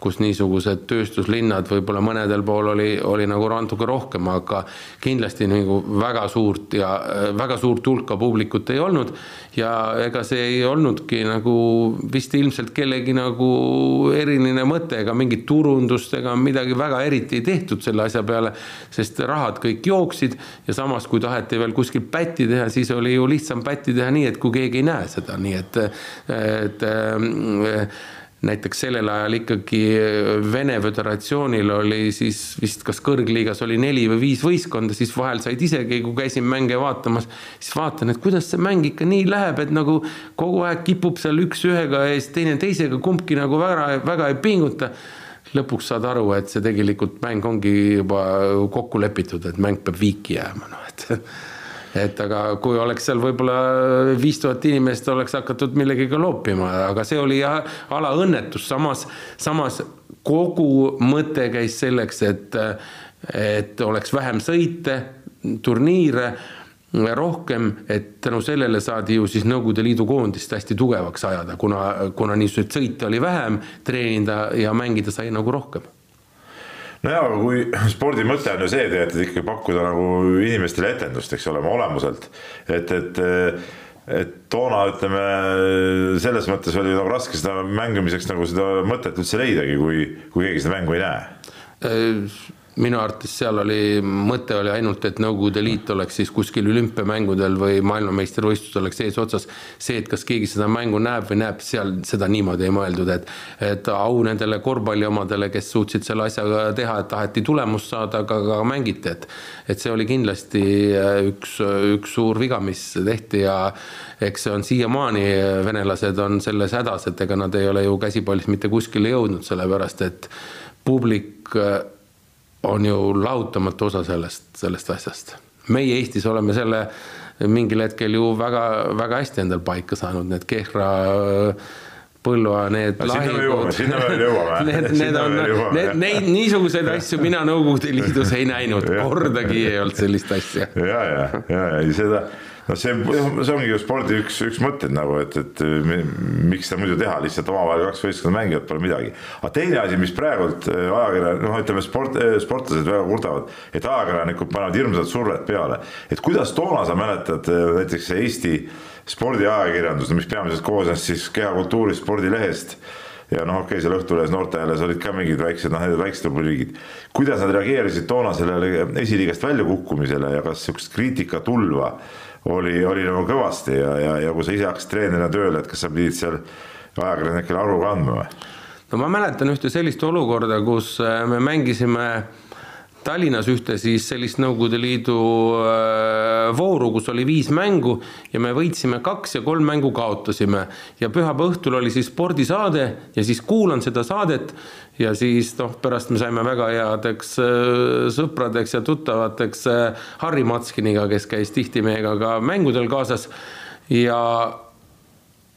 kus niisugused tööstuslinnad võib-olla mõnedel pool oli, oli nagu natuke rohkem, aga kindlasti nagu väga suurt ja väga suurt hulka publikut ei olnud. ja ega see ei olnudki nagu vist ilmselt kellegi nagu eriline mõte ega mingit turundust ega midagi väga eriti ei tehtud selle asja peale, sest rahad kõik jooksid ja samas, kui taheti veel kuskil pätti teha, siis oli ju lihtsam pätti teha nii, et kui keegi ei näe seda, nii et, et, et näiteks sellel ajal ikkagi Vene Föderatsioonil oli siis vist kas kõrgliigas oli neli või viis võistkonda, siis vahel said isegi, kui käisin mänge vaatamas, siis vaatan, et kuidas see mäng ikka nii läheb, et nagu kogu aeg kipub seal üks ühega ees, teine teisega, kumbki nagu väga, väga ei pinguta. Lõpuks saad aru, et see tegelikult mäng ongi juba kokku lepitud, et mäng peab viiki jääma, noh et [laughs] et aga kui oleks seal võib-olla viis tuhat inimest, oleks hakatud millegagi loopima, aga see oli jah, ala õnnetus, samas, samas kogu mõte käis selleks, et, et oleks vähem sõite, turniire rohkem, et tänu sellele saadi ju siis Nõukogude Liidu koondist hästi tugevaks ajada, kuna, kuna niisuguseid sõite oli vähem, treenida ja mängida sai nagu rohkem nojaa, aga kui [laughs] spordi mõte on ju see et ikkagi pakkuda nagu inimestele etendust, eks ole, oma olemuselt, et, et et toona ütleme selles mõttes oli nagu raske seda mängimiseks nagu seda mõtet üldse leidagi, kui, kui keegi seda mängu ei näe. Äh, minu arvates seal oli, mõte oli ainult, et Nõukogude Liit oleks siis kuskil olümpiamängudel või maailmameistrivõistlustel oleks eesotsas. see, et kas keegi seda mängu näeb või näeb, seal seda niimoodi ei mõeldud, et, et au nendele korvpalli omadele, kes suutsid selle asjaga teha, et taheti tulemust saada, aga ka mängiti, et et see oli kindlasti äh, üks, üks suur viga, mis tehti ja eks see on siiamaani, venelased on selles hädas, et ega nad ei ole ju käsipallis mitte kuskile jõudnud, sellepärast et publik äh, on ju lahutamatu osa sellest, sellest asjast. meie Eestis oleme selle mingil hetkel ju väga-väga hästi endal paika saanud, need Kehra Põlva need no, lahingud. sinna [laughs] veel jõuame. Need, need on, need, neid niisuguseid asju mina Nõukogude Liidus ei näinud, [laughs] kordagi ei olnud sellist asja. ja, ja, ja, ja seda no see, see ongi ju spordi üks, üks mõtteid nagu, et, et miks seda muidu teha, lihtsalt omavahel kaks võistkonda mängivad, pole midagi. aga teine asi, mis praegult äh, ajakirja, noh, ütleme sport, äh, sportlased väga kurdavad, et ajakirjanikud panevad hirmsat survet peale, et kuidas toona sa mäletad äh, näiteks Eesti spordiajakirjandus, mis peamiselt koosnes siis kehakultuurist, spordilehest ja noh, okei okay,, seal Õhtulehes noorteajales olid ka mingid väiksed, noh, need väiksed rubriigid. kuidas nad reageerisid toona sellele esiliigast väljakukkumisele ja kas sihukest kriitikatulva oli, oli nagu kõvasti ja, ja, ja kui sa ise hakkasid treenerina tööle, et kas sa pidid seal ajakirjanikele aru ka andma või? no ma mäletan ühte sellist olukorda, kus äh, me mängisime Tallinnas ühte siis sellist Nõukogude Liidu äh, vooru, kus oli viis mängu ja me võitsime kaks ja kolm mängu kaotasime. ja pühapäeva õhtul oli siis spordisaade ja siis kuulan seda saadet ja siis noh, pärast me saime väga headeks äh, sõpradeks ja tuttavateks äh, Harri Matskiniga, kes käis tihti meiega ka mängudel kaasas ja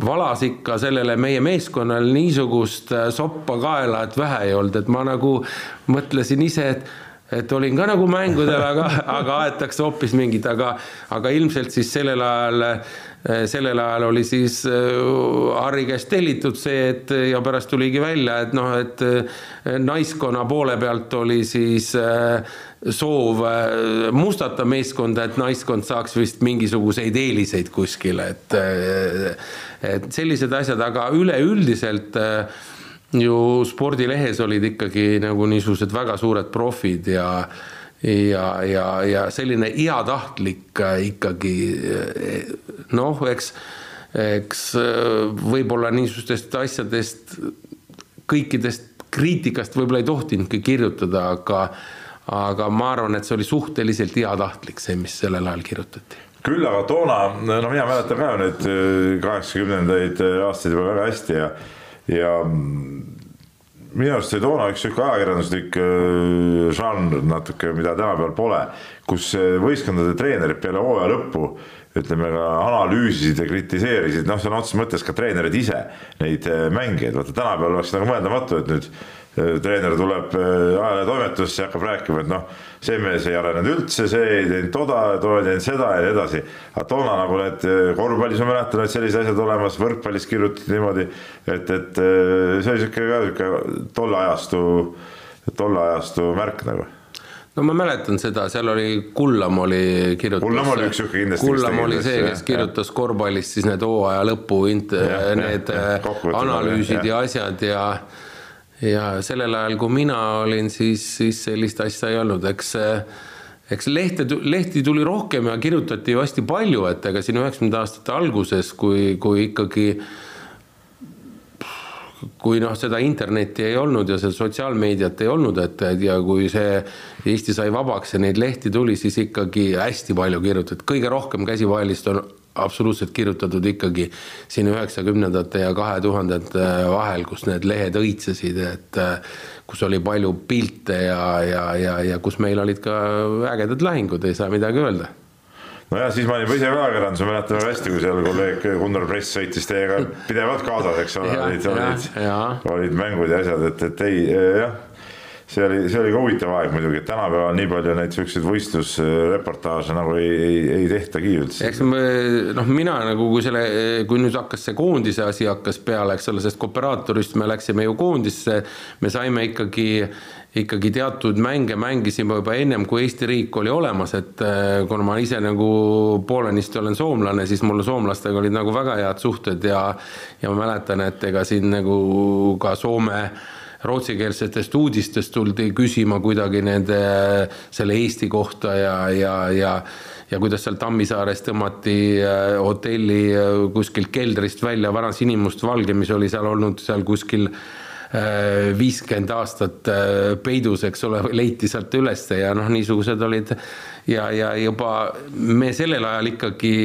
valas ikka sellele meie meeskonnale niisugust soppa kaela, et vähe ei olnud, et ma nagu mõtlesin ise, et et olin ka nagu mängudel, aga, aga aetakse hoopis mingit, aga, aga ilmselt siis sellel ajal, sellel ajal oli siis äh, Harri käest tellitud see, et ja pärast tuligi välja, et noh, et äh, naiskonna poole pealt oli siis äh, soov mustata meeskonda, et naiskond saaks vist mingisuguseid eeliseid kuskile, et et sellised asjad, aga üleüldiselt äh, ju spordilehes olid ikkagi nagu niisugused väga suured profid ja ja, ja, ja selline heatahtlik äh, ikkagi äh, noh, eks, eks äh, võib-olla niisugustest asjadest, kõikidest kriitikast võib-olla ei tohtinudki kirjutada, aga aga ma arvan, et see oli suhteliselt heatahtlik, see, mis sellel ajal kirjutati. Küll aga toona, no mina mäletan ka neid kaheksakümnendaid aastaid juba väga hästi ja ja minu arust see toona üks sihuke ajakirjanduslik äh, žanr natuke, mida tänapäeval pole, kus võistkondade treenerid peale hooaja lõppu ütleme ka analüüsisid ja kritiseerisid, noh, sõna otseses mõttes ka treenerid ise neid äh, mängijaid, vaata tänapäeval oleks nagu mõeldamatu, et nüüd Äh, treener tuleb äh, ajalehetoimetusse ja hakkab rääkima, et noh, see mees ei arenenud üldse, see ei teinud toda, too ei teinud seda ja nii edasi. aga toona nagu need äh, korvpallis ma mäletan, et sellised asjad olemas, võrkpallis kirjutati niimoodi, et, et see oli sihuke ka sihuke tolle ajastu, tolle ajastu märk nagu no ma mäletan seda, seal oli Kullam oli kirjutas. Kullam oli üks sihuke kindlasti. Kullam oli see, kes kirjutas korvpallist siis need hooaja lõpu, need analüüsid ja, ja asjad ja ja sellel ajal, kui mina olin, siis, siis sellist asja ei olnud, eks eks lehte, lehti tuli rohkem ja kirjutati ju hästi palju, et ega siin üheksakümnendate aastate alguses, kui, kui ikkagi kui noh, seda internetti ei olnud ja seda sotsiaalmeediat ei olnud, et ja kui see Eesti sai vabaks ja neid lehti tuli, siis ikkagi hästi palju kirjutati, kõige rohkem käsivahelist on absoluutselt kirjutatud ikkagi siin üheksakümnendate ja kahe tuhandete vahel, kus need lehed õitsesid, et kus oli palju pilte ja, ja, ja, ja kus meil olid ka ägedad lahingud, ei saa midagi öelda. Nojah, siis ma olin ise ka ajakirjandus, ma mäletan väga hästi, kui seal kolleeg Gunnar Press sõitis teiega pidevalt kaasas, eks ole, olid, olid, olid mängud ja asjad, et, et ei jah see oli, see oli ka huvitav aeg muidugi, et tänapäeval nii palju neid siukseid võistlusreportaaže nagu ei, ei, ei tehtagi üldse. eks me noh, mina nagu kui selle, kui nüüd hakkas see koondise asi hakkas peale, eks ole, sest kooperaatorist me läksime ju koondisse, me saime ikkagi ikkagi teatud mänge mängisime juba ennem, kui Eesti riik oli olemas, et eh, kuna ma ise nagu poolenisti olen soomlane, siis mul soomlastega olid nagu väga head suhted ja ja ma mäletan, et ega siin nagu ka Soome äh, rootsikeelsetest uudistest tuldi küsima kuidagi nende, selle Eesti kohta ja, ja, ja ja kuidas seal Tammisaares tõmmati äh, hotelli äh, kuskilt keldrist välja vana sinimustvalge, mis oli seal olnud seal kuskil äh, viiskümmend aastat peidus, eks ole, leiti sealt ülesse ja noh, niisugused olid. Ja, ja juba me sellel ajal ikkagi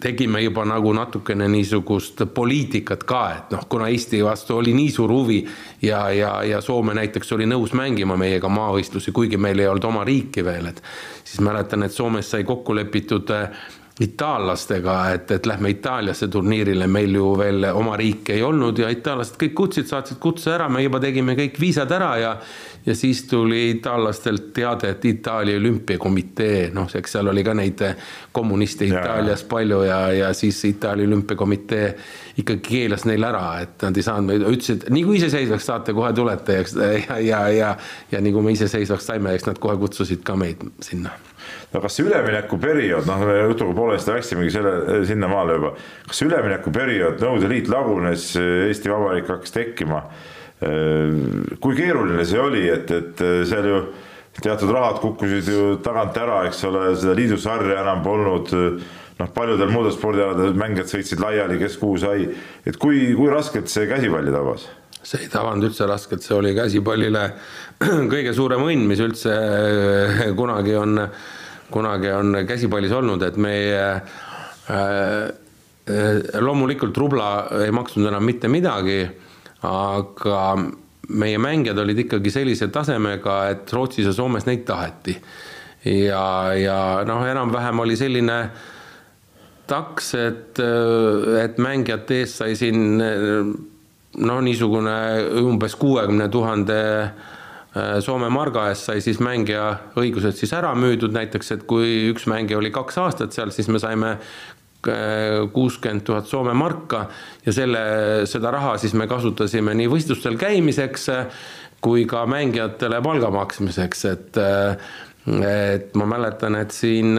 tegime juba nagu natukene niisugust poliitikat ka, et noh, kuna Eesti vastu oli nii suur huvi ja, ja, ja Soome näiteks oli nõus mängima meiega maavõistlusi, kuigi meil ei olnud oma riiki veel, et siis mäletan, et Soomes sai kokku lepitud äh, itaallastega, et, et lähme Itaaliasse turniirile, meil ju veel oma riiki ei olnud ja itaallased kõik kutsid, saatsid kutse ära, me juba tegime kõik viisad ära ja ja siis tuli itaallastelt teade, et Itaalia olümpiakomitee, noh, eks seal oli ka neid kommuniste Itaalias ja. palju ja, ja siis Itaalia olümpiakomitee ikkagi keelas neil ära, et nad ei saanud, ütlesid, nii kui iseseisvaks saate, kohe tulete ja, [laughs] ja, ja, ja, ja nii kui me iseseisvaks saime, eks nad kohe kutsusid ka meid sinna no kas see üleminekuperiood, noh, me jutuga poolesti läksimegi selle, sinnamaale juba, kas üleminekuperiood, Nõukogude Liit lagunes, Eesti Vabariik hakkas tekkima. kui keeruline see oli, et, et seal ju teatud rahad kukkusid ju tagant ära, eks ole, seda liidusarja enam polnud noh, paljudel muudel spordialadel mängijad sõitsid laiali, kes kuhu sai, et kui, kui raskelt see käsipalli tabas? see ei tabanud üldse raskelt, see oli käsipallile [clears throat] kõige suurem õnn, mis üldse kunagi on kunagi on käsipallis olnud, et meie äh, loomulikult rubla ei maksnud enam mitte midagi, aga meie mängijad olid ikkagi sellise tasemega, et Rootsis ja Soomes neid taheti. ja, ja noh, enam-vähem oli selline taks, et, et mängijate eest sai siin noh, niisugune umbes kuuekümne tuhande Äh, Soome marga eest sai siis mängija õigused siis ära müüdud, näiteks et kui üks mängija oli kaks aastat seal, siis me saime äh, kuuskümmend tuhat Soome marka ja selle, seda raha siis me kasutasime nii võistlustel käimiseks kui ka mängijatele palga maksmiseks, et et ma mäletan, et siin,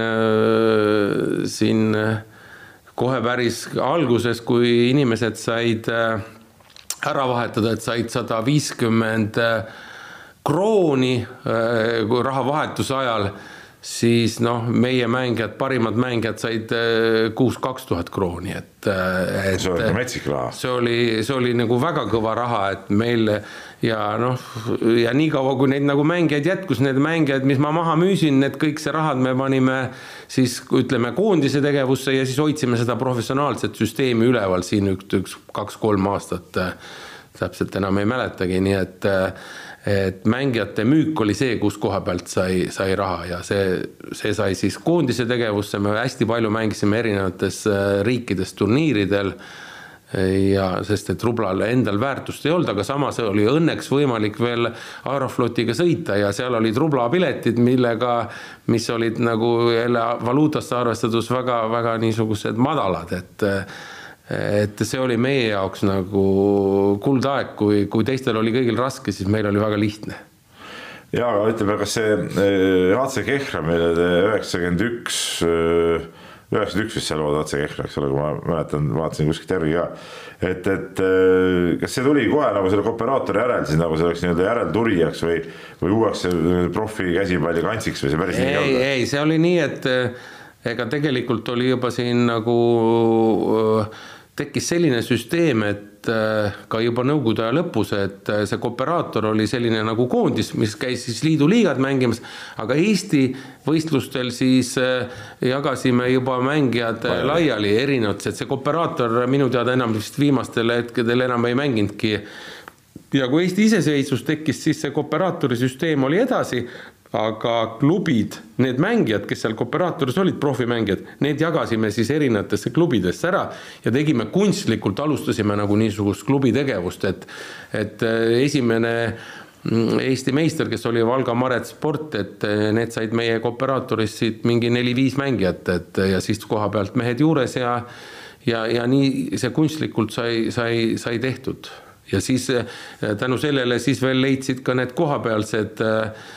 siin kohe päris alguses, kui inimesed said ära vahetada, et said sada viiskümmend krooni äh, rahavahetuse ajal, siis noh, meie mängijad, parimad mängijad said äh, kuus kaks tuhat krooni, et, äh, et. see oli metsik raha. see oli, see oli nagu väga kõva raha, et meil ja noh, ja niikaua, kui neid nagu mängijaid jätkus, need mängijad, mis ma maha müüsin, need kõik see rahad me panime siis ütleme koondise tegevusse ja siis hoidsime seda professionaalset süsteemi üleval siin üks, üks kaks-kolm aastat. täpselt enam ei mäletagi, nii et et mängijate müük oli see, kus koha pealt sai, sai raha ja see, see sai siis koondise tegevusse, me hästi palju mängisime erinevates äh, riikides turniiridel. Ja sest, et rublal endal väärtust ei olnud, aga samas oli õnneks võimalik veel Aeroflotiga sõita ja seal olid rublapiletid, millega, mis olid nagu jälle valuutasse arvestades väga-väga niisugused madalad, et et see oli meie jaoks nagu kuldaeg, kui, kui teistel oli kõigil raske, siis meil oli väga lihtne. ja aga ütleme, kas see Raatse Kehra, mille te üheksakümmend üks, äh, üheksakümmend üks vist seal lood Raatse Kehra, eks ole, kui ma mäletan, vaatasin kuskilt järgi ka. et, et äh, kas see tuli kohe nagu selle kooperaatori järel siis nagu selleks nii-öelda järeltulijaks või, või uueks profi käsipalli kantsiks või see päris ei, nii ei olnud? ei, see oli nii, et ega tegelikult oli juba siin nagu äh, tekkis selline süsteem, et äh, ka juba nõukogude aja lõpus, et äh, see kooperaator oli selline nagu koondis, mis käis siis liidu liigad mängimas, aga Eesti võistlustel siis äh, jagasime juba mängijad Vaja. laiali erinevates, et see kooperaator minu teada enam vist viimastel hetkedel enam ei mänginudki ja kui Eesti iseseisvus tekkis, siis see kooperaatori süsteem oli edasi, aga klubid, need mängijad, kes seal kooperaatoris olid, profimängijad, need jagasime siis erinevatesse klubidesse ära ja tegime kunstlikult, alustasime nagu niisugust klubi tegevust, et, et äh, esimene mm, Eesti meister, kes oli Valga Maret Sport, et äh, need said meie kooperaatorist siit mingi neli-viis mängijat, et ja siis koha pealt mehed juures ja ja, ja nii see kunstlikult sai, sai, sai tehtud. Ja siis äh, tänu sellele siis veel leidsid ka need kohapealsed Äh,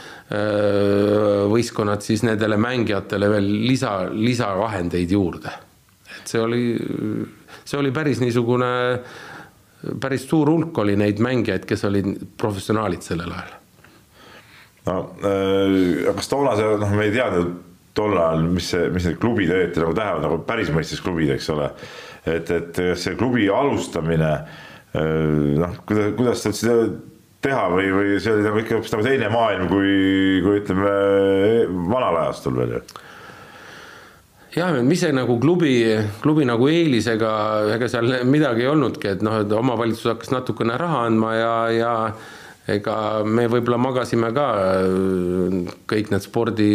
võistkonnad siis nendele mängijatele veel lisa, lisavahendeid juurde. et see oli, see oli päris niisugune, päris suur hulk oli neid mängijaid, kes olid professionaalid sellel ajal. no kas toonase, noh, me ei teadnud tol ajal, mis see, mis need klubid õieti nagu tähendavad, nagu päris mõistes klubid, eks ole. et, et see klubi alustamine, noh, kuidas, kuidas te üldse teha või, või see oli nagu ikka hoopis nagu teine maailm kui, kui ütleme vanal ajastul veel ju. Jah, mis see nagu klubi, klubi nagu eelisega, ega seal midagi ei olnudki, et noh, et omavalitsus hakkas natukene raha andma ja, ja ega me võib-olla magasime ka kõik need spordi,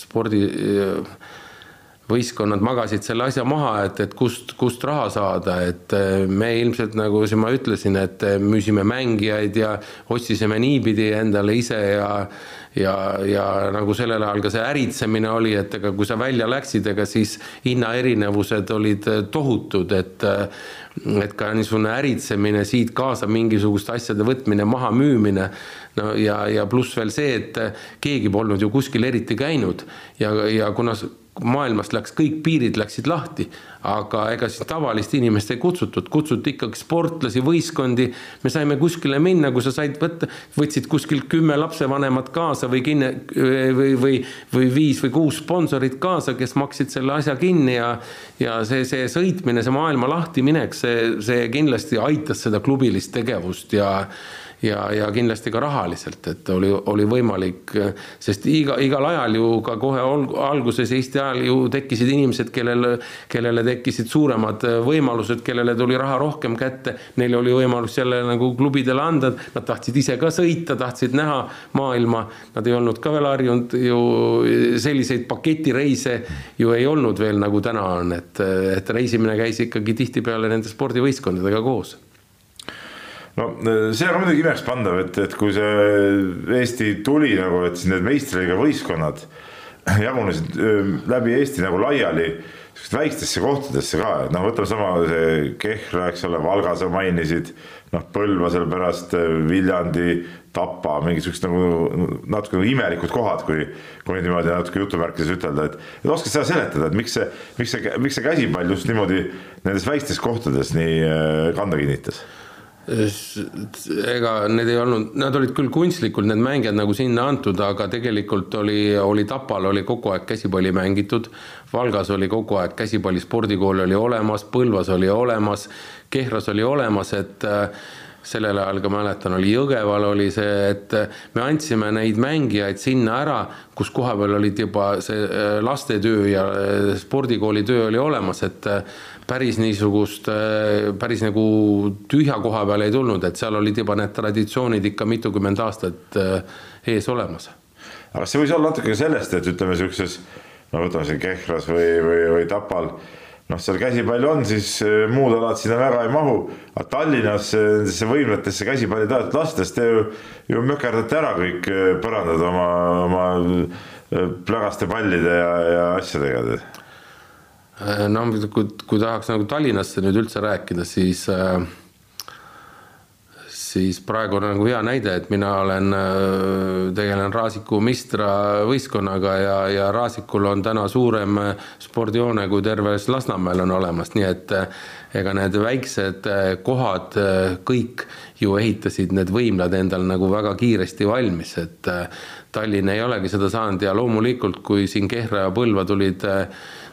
spordi võistkonnad magasid selle asja maha, et, et kust, kust raha saada, et äh, me ilmselt nagu siin ma ütlesin, et müüsime mängijaid ja otsisime niipidi endale ise ja ja, ja nagu sellel ajal ka see äritsemine oli, et ega kui sa välja läksid, ega siis hinnaerinevused olid tohutud, et et ka niisugune äritsemine, siit kaasa mingisuguste asjade võtmine, maha müümine, no ja, ja pluss veel see, et keegi polnud ju kuskil eriti käinud. Ja, ja kuna maailmast läks, kõik piirid läksid lahti, aga ega siis tavalist inimest ei kutsutud, kutsuti ikkagi sportlasi, võistkondi. me saime kuskile minna, kui sa said võtta, võtsid kuskilt kümme lapsevanemat kaasa või kinni või, või, või viis või kuus sponsorit kaasa, kes maksid selle asja kinni ja, ja see, see sõitmine, see maailma lahtiminek, see, see kindlasti aitas seda klubilist tegevust ja ja, ja kindlasti ka rahaliselt, et oli, oli võimalik, sest iga, igal ajal ju ka kohe alguses Eesti ajal ju tekkisid inimesed, kellel, kellele tekkisid suuremad võimalused, kellele tuli raha rohkem kätte, neil oli võimalus jälle nagu klubidele anda, nad tahtsid ise ka sõita, tahtsid näha maailma, nad ei olnud ka veel harjunud ju selliseid paketireise ju ei olnud veel nagu täna on, et, et reisimine käis ikkagi tihtipeale nende spordivõistkondadega koos no see on muidugi imekspandav, et, et kui see Eesti tuli nagu, et siis need meistriliiga võistkonnad [clears throat] jagunesid läbi Eesti nagu laiali väikestesse kohtadesse ka, et noh, võtame sama see Kehra, eks ole, Valga sa mainisid, noh, Põlva seal pärast, Viljandi, Tapa, mingisugused nagu natuke nagu imelikud kohad, kui, kui nüüd niimoodi natuke jutumärkides ütelda, et, et oskad seda seletada, et miks see, miks see, miks see käsipall just niimoodi nendes väikestes kohtades nii kanda kinnitas? Ega need ei olnud, nad olid küll kunstlikult, need mängijad nagu sinna antud, aga tegelikult oli, oli Tapal oli kogu aeg käsipalli mängitud. Valgas oli kogu aeg käsipalli spordikool oli olemas, Põlvas oli olemas, Kehras oli olemas, et äh, sellel ajal ka mäletan, oli Jõgeval oli see, et me andsime neid mängijaid sinna ära, kus kohapeal olid juba see äh, lastetöö ja äh, spordikooli töö oli olemas, et päris niisugust, äh, päris nagu tühja koha peale ei tulnud, et seal olid juba need traditsioonid ikka mitukümmend aastat äh, ees olemas. aga see võis olla natuke sellest, et ütleme sihukeses, no võtame siin Kehras või, või, või Tapal, noh, seal käsipall on, siis äh, muud alad sinna väga ei mahu, aga Tallinnas nendesse võimlatesse käsipalli lastes te ju, ju mökerdate ära kõik põrandad oma, oma plägaste pallide ja, ja asjadega no kui, kui tahaks nagu Tallinnasse nüüd üldse rääkida, siis äh, siis praegu on nagu hea näide, et mina olen, äh, tegelen Raasiku Mistra võistkonnaga ja, ja Raasikul on täna suurem spordihoone kui terves Lasnamäel on olemas, nii et ega need väiksed kohad kõik ju ehitasid need võimlad endal nagu väga kiiresti valmis, et Tallinn ei olegi seda saanud ja loomulikult, kui siin Kehra ja Põlva tulid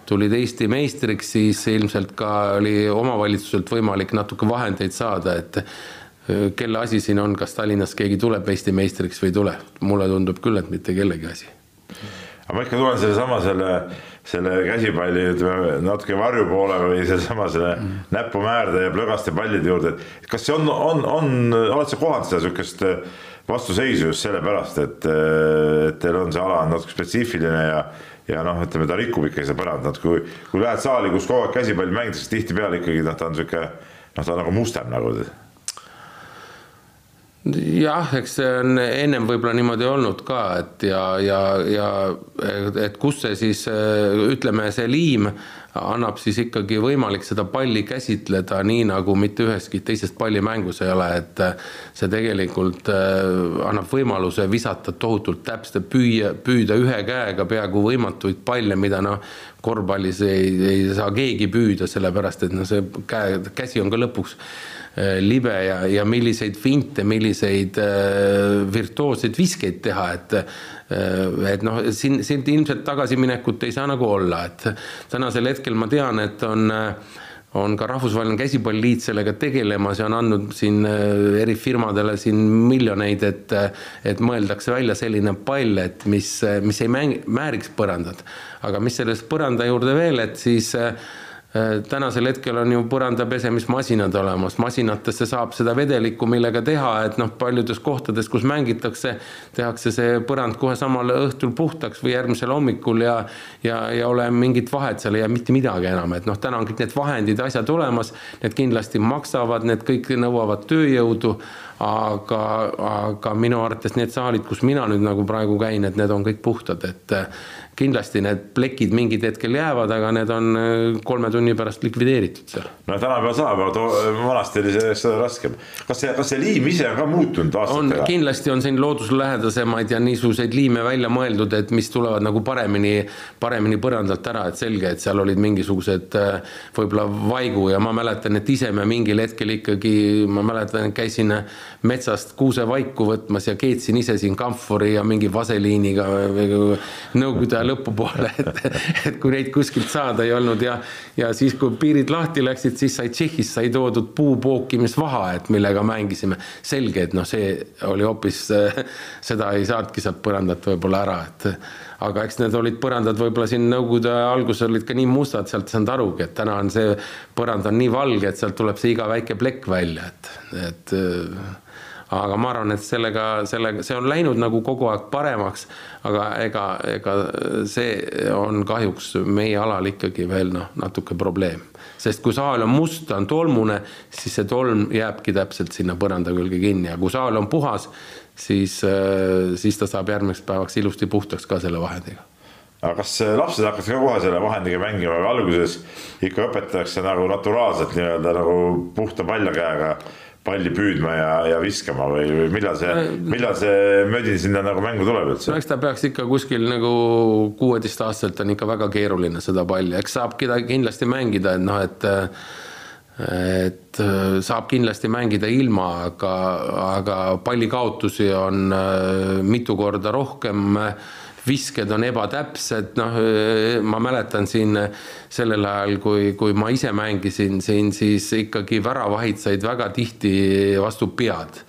tulid Eesti meistriks, siis ilmselt ka oli omavalitsuselt võimalik natuke vahendeid saada, et äh, kelle asi siin on, kas Tallinnas keegi tuleb Eesti meistriks või ei tule, mulle tundub küll, et mitte kellegi asi. aga ma ikka tulen sellesama selle, selle käsipalli ütleme natuke varju poole või sellesama selle mm. näpumäärde ja plõgaste pallide juurde, et kas see on, on, on, oled sa kohanud seda sihukest vastuseisu just sellepärast, et, et teil on see ala on natuke spetsiifiline ja ja noh, ütleme ta rikub ikkagi seda põrandat, kui, kui lähed saali, kus kogu aeg käsipalli mängitakse, tihtipeale ikkagi noh, ta on sihuke noh, ta on nagu mustem nagu. jah, eks see on ennem võib-olla niimoodi olnud ka, et ja, ja, ja et kus see siis ütleme, see liim annab siis ikkagi võimalik seda palli käsitleda nii, nagu mitte üheski teises pallimängus ei ole, et äh, see tegelikult äh, annab võimaluse visata tohutult täpselt, püüa, püüda ühe käega peaaegu võimatuid palle, mida noh, korvpallis ei, ei saa keegi püüda, sellepärast et noh, see käe, käsi on ka lõpuks libe ja, ja milliseid finte, milliseid äh, virtuoosseid viskeid teha, et Äh, et noh, siin, siin ilmselt tagasiminekut ei saa nagu olla, et tänasel hetkel ma tean, et on on ka Rahvusvaheline Käsipalliliit sellega tegelemas ja on andnud siin äh, eri firmadele siin miljoneid, et et mõeldakse välja selline pall, et mis, mis ei mäng-, määriks põrandat. aga mis sellest põranda juurde veel, et siis äh, Äh, tänasel hetkel on ju põranda pesemismasinad olemas, masinatesse saab seda vedelikku, millega teha, et noh, paljudes kohtades, kus mängitakse, tehakse see põrand kohe samal õhtul puhtaks või järgmisel hommikul ja ja, ja ole mingit vahet, seal ei jää mitte midagi enam, et noh, täna on kõik need vahendid, asjad olemas, need kindlasti maksavad, need kõik nõuavad tööjõudu, aga, aga minu arvates need saalid, kus mina nüüd nagu praegu käin, et need on kõik puhtad, et kindlasti need plekid mingid hetkel jäävad, aga need on äh, kolme tunni pärast likvideeritud seal. no tänapäeval saab, aga vanasti oli see seda raskem. kas see, kas see liim ise on ka muutunud aastatega? kindlasti on siin looduslähedasemaid ja niisuguseid liime välja mõeldud, et mis tulevad nagu paremini, paremini põrandalt ära, et selge, et seal olid mingisugused äh, võib-olla vaigu ja ma mäletan, et ise me mingil hetkel ikkagi, ma mäletan, käisin metsast kuusevaiku võtmas ja keetsin ise siin kamfori ja mingi vaseliiniga Nõukogude ajal lõpupoole, et, et kui neid kuskilt saada ei olnud ja, ja siis, kui piirid lahti läksid, siis sai Tšehhis sai toodud puupookimisvaha, et millega mängisime. selge, et noh, see oli hoopis, seda ei saanudki sealt põrandat võib-olla ära, et aga eks need olid põrandad võib-olla siin Nõukogude alguses olid ka nii mustad, sealt ei saanud arugi, et täna on see põrand on nii valge, et sealt tuleb see iga väike plekk välja, et, et aga ma arvan, et sellega, sellega, see on läinud nagu kogu aeg paremaks, aga ega, ega see on kahjuks meie alal ikkagi veel noh, natuke probleem. sest kui saal on must, ta on tolmune, siis see tolm jääbki täpselt sinna põranda külge kinni. Ja kui saal on puhas, siis, siis ta saab järgmiseks päevaks ilusti puhtaks ka selle vahendiga. Aga kas lapsed hakkasid ka kohe selle vahendiga mängima või alguses ikka õpetatakse nagu naturaalselt nii-öelda nagu puhta palja käega palli püüdma ja, ja viskama või, või millal see, äh, millal see mödin sinna nagu mängu tuleb üldse? no eks ta peaks ikka kuskil nagu kuueteistaastaselt on ikka väga keeruline seda palli, eks saab kedagi kindlasti mängida, et noh, et et saab kindlasti mängida ilma, aga, aga pallikaotusi on äh, mitu korda rohkem visked on ebatäpsed, noh, ma mäletan siin sellel ajal, kui, kui ma ise mängisin siin, siis ikkagi väravahid said väga tihti vastu pead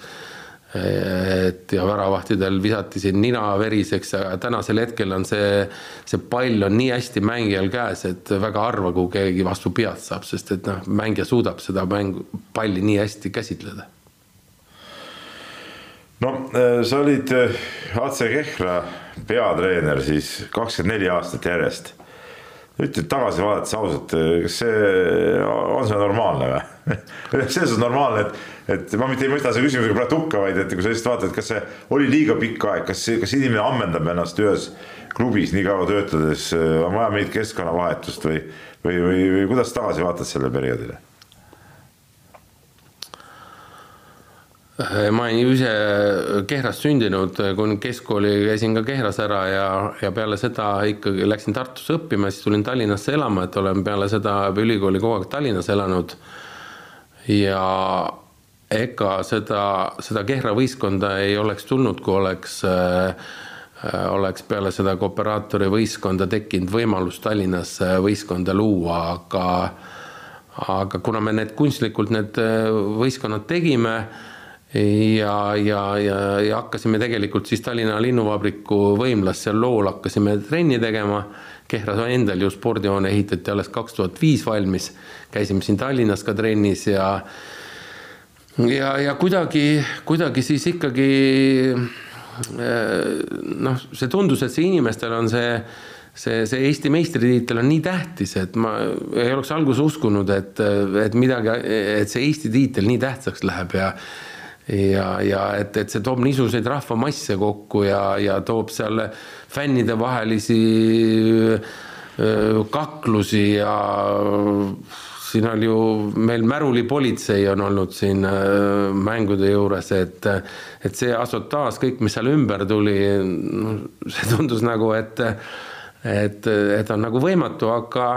et ja väravahtidel visati siin nina veriseks, aga tänasel hetkel on see, see pall on nii hästi mängijal käes, et väga harva, kui keegi vastu pead saab, sest et noh, mängija suudab seda mängu, palli nii hästi käsitleda. no sa olid AC Kehra peatreener siis kakskümmend neli aastat järjest. ütled tagasi vaadates ausalt, kas see, on see normaalne või? [laughs] selles suhtes normaalne, et, et ma mitte ei mõista selle küsimusega praegu hukka, vaid et kui sa lihtsalt vaatad, kas see oli liiga pikk aeg, kas, kas inimene ammendab ennast ühes klubis nii kaua töötades, on vaja mingit keskkonnavahetust või, või, või, või kuidas tagasi vaatad sellele perioodile? Ma olen ise Kehras sündinud, kui keskkooli käisin ka Kehras ära ja, ja peale seda ikkagi läksin Tartusse õppima, siis tulin Tallinnasse elama, et olen peale seda ülikooli kogu aeg Tallinnas elanud. ja ega seda, seda Kehra võistkonda ei oleks tulnud, kui oleks äh, oleks peale seda kooperaatori võistkonda tekkinud võimalus Tallinnas võistkonda luua, aga aga kuna me need kunstlikult need võistkonnad tegime ja, ja, ja, ja hakkasime tegelikult siis Tallinna linnuvabriku võimlas seal lool hakkasime trenni tegema. Kehras endal ju spordihoone ehitati alles kaks tuhat viis valmis, käisime siin Tallinnas ka trennis ja ja, ja kuidagi, kuidagi siis ikkagi eh, noh, see tundus, et see inimestel on see see, see Eesti meistritiitel on nii tähtis, et ma ei oleks alguses uskunud, et, et midagi, et see Eesti tiitel nii tähtsaks läheb ja ja, ja et, et see toob niisuguseid rahvamasse kokku ja, ja toob seal fännide vahelisi kaklusi ja siin on ju meil märulipolitsei on olnud siin mängude juures, et, et see asotaaž, kõik, mis seal ümber tuli, see tundus nagu, et, et, et on nagu võimatu, aga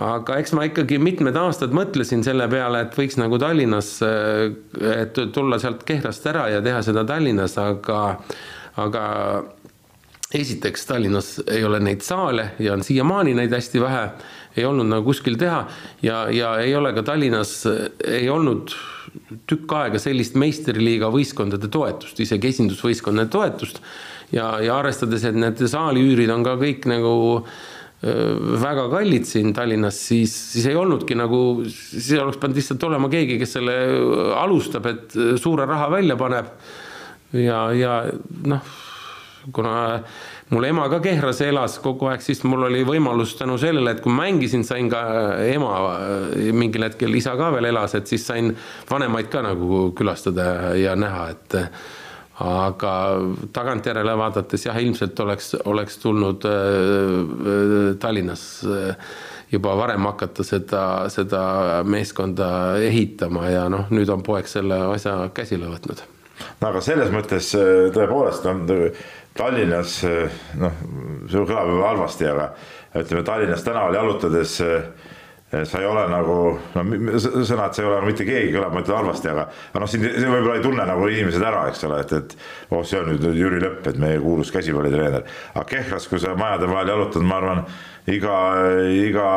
aga eks ma ikkagi mitmed aastad mõtlesin selle peale, et võiks nagu Tallinnas, et tulla sealt Kehrast ära ja teha seda Tallinnas, aga, aga esiteks Tallinnas ei ole neid saale ja on siiamaani neid hästi vähe, ei olnud nagu kuskil teha ja, ja ei ole ka Tallinnas, ei olnud tükk aega sellist meistriliiga võistkondade toetust, isegi esindusvõistkondade toetust. Ja, ja arvestades, et need saaliüürid on ka kõik nagu väga kallid siin Tallinnas, siis, siis ei olnudki nagu, siis oleks pidanud lihtsalt olema keegi, kes selle alustab, et suure raha välja paneb. ja, ja noh, kuna mul ema ka Kehras elas kogu aeg, siis mul oli võimalus tänu sellele, et kui mängisin, sain ka ema mingil hetkel, isa ka veel elas, et siis sain vanemaid ka nagu külastada ja näha, et aga tagantjärele vaadates jah, ilmselt oleks, oleks tulnud äh, Tallinnas äh, juba varem hakata seda, seda meeskonda ehitama ja noh, nüüd on poeg selle asja käsile võtnud. no aga selles mõttes äh, tõepoolest on Tallinnas noh, see kõlab võib-olla halvasti, aga ütleme Tallinnas tänaval jalutades sa ei ole nagu, no sõna, et sa ei ole nagu mitte keegi, kõlab ma ütlen halvasti, aga, aga noh, siin võib-olla ei tunne nagu inimesed ära, eks ole, et, et oh, see on nüüd Jüri Lõpp, et meie kuulus käsipallitreener. aga Kehras, kui sa majade vahel jalutad, ma arvan, iga, iga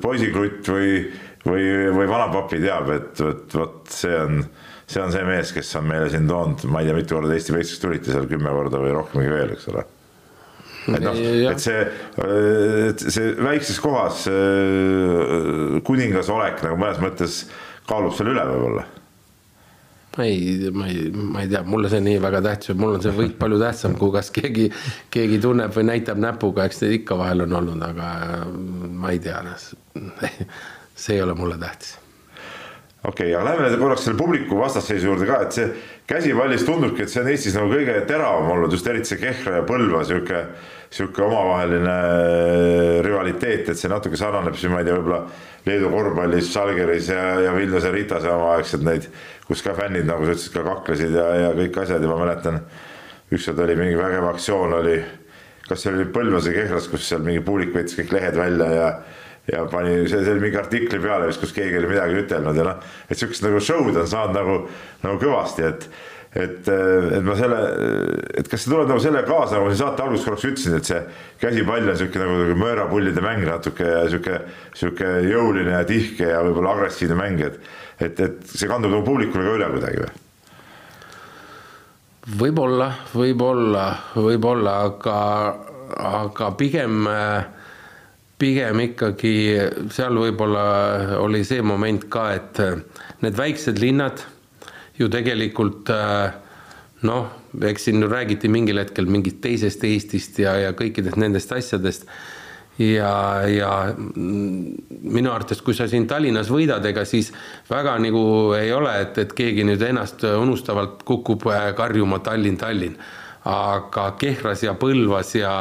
poisikrutt või, või, või vanapapi teab, et vot, vot see on, see on see mees, kes on meile siin toonud, ma ei tea, mitu korda Eesti meistriks tulite seal kümme korda või rohkemgi veel, eks ole et noh, et see, see väikses kohas kuningas olek nagu mõnes mõttes kaalub seal üle võib-olla. Ei, ma ei, ma ei tea, mulle see nii väga tähtis, mul on see võit palju tähtsam, kui kas keegi, keegi tunneb või näitab näpuga, eks neid ikka vahel on olnud, aga ma ei tea, see ei ole mulle tähtis okei okay,, aga lähme korraks selle publiku vastasseisu juurde ka, et see käsipallis tundubki, et see on Eestis nagu kõige teravam olnud, just eriti see Kehra ja Põlva sihuke, sihuke omavaheline äh, rivaliteet, et see natuke sarnaneb siis, ma ei tea, võib-olla Leedu korvpallis, Žalgiris ja, ja Vilniuse Ritase omaaegselt neid, kus ka fännid, nagu sa ütlesid, ka kaklesid ja, ja kõik asjad ja ma mäletan, ükskord oli mingi vägev aktsioon oli, kas see oli Põlvas või Kehras, kus seal mingi publik võttis kõik lehed välja ja ja pani, see, see oli mingi artikli peale vist, kus keegi oli midagi ütelnud ja noh, et sihukest nagu show'd on saanud nagu, nagu kõvasti, et et, et ma selle, et kas see tuleb nagu selle kaasa, nagu ma siin saate alguses korraks ütlesin, et see käsipall on sihuke nagu, nagu mõõrapullide mäng natuke ja sihuke, sihuke jõuline ja tihke ja võib-olla agressiivne mäng, et, et, et see kandub nagu publikule ka üle kuidagi või? võib-olla, võib-olla, võib-olla, aga, aga pigem äh, pigem ikkagi seal võib-olla oli see moment ka, et need väiksed linnad ju tegelikult noh, eks siin räägiti mingil hetkel mingit teisest Eestist ja, ja kõikidest nendest asjadest. ja, ja minu arvates, kui sa siin Tallinnas võidad, ega siis väga nagu ei ole, et, et keegi nüüd ennast unustavalt kukub karjuma Tallinn, Tallinn. aga Kehras ja Põlvas ja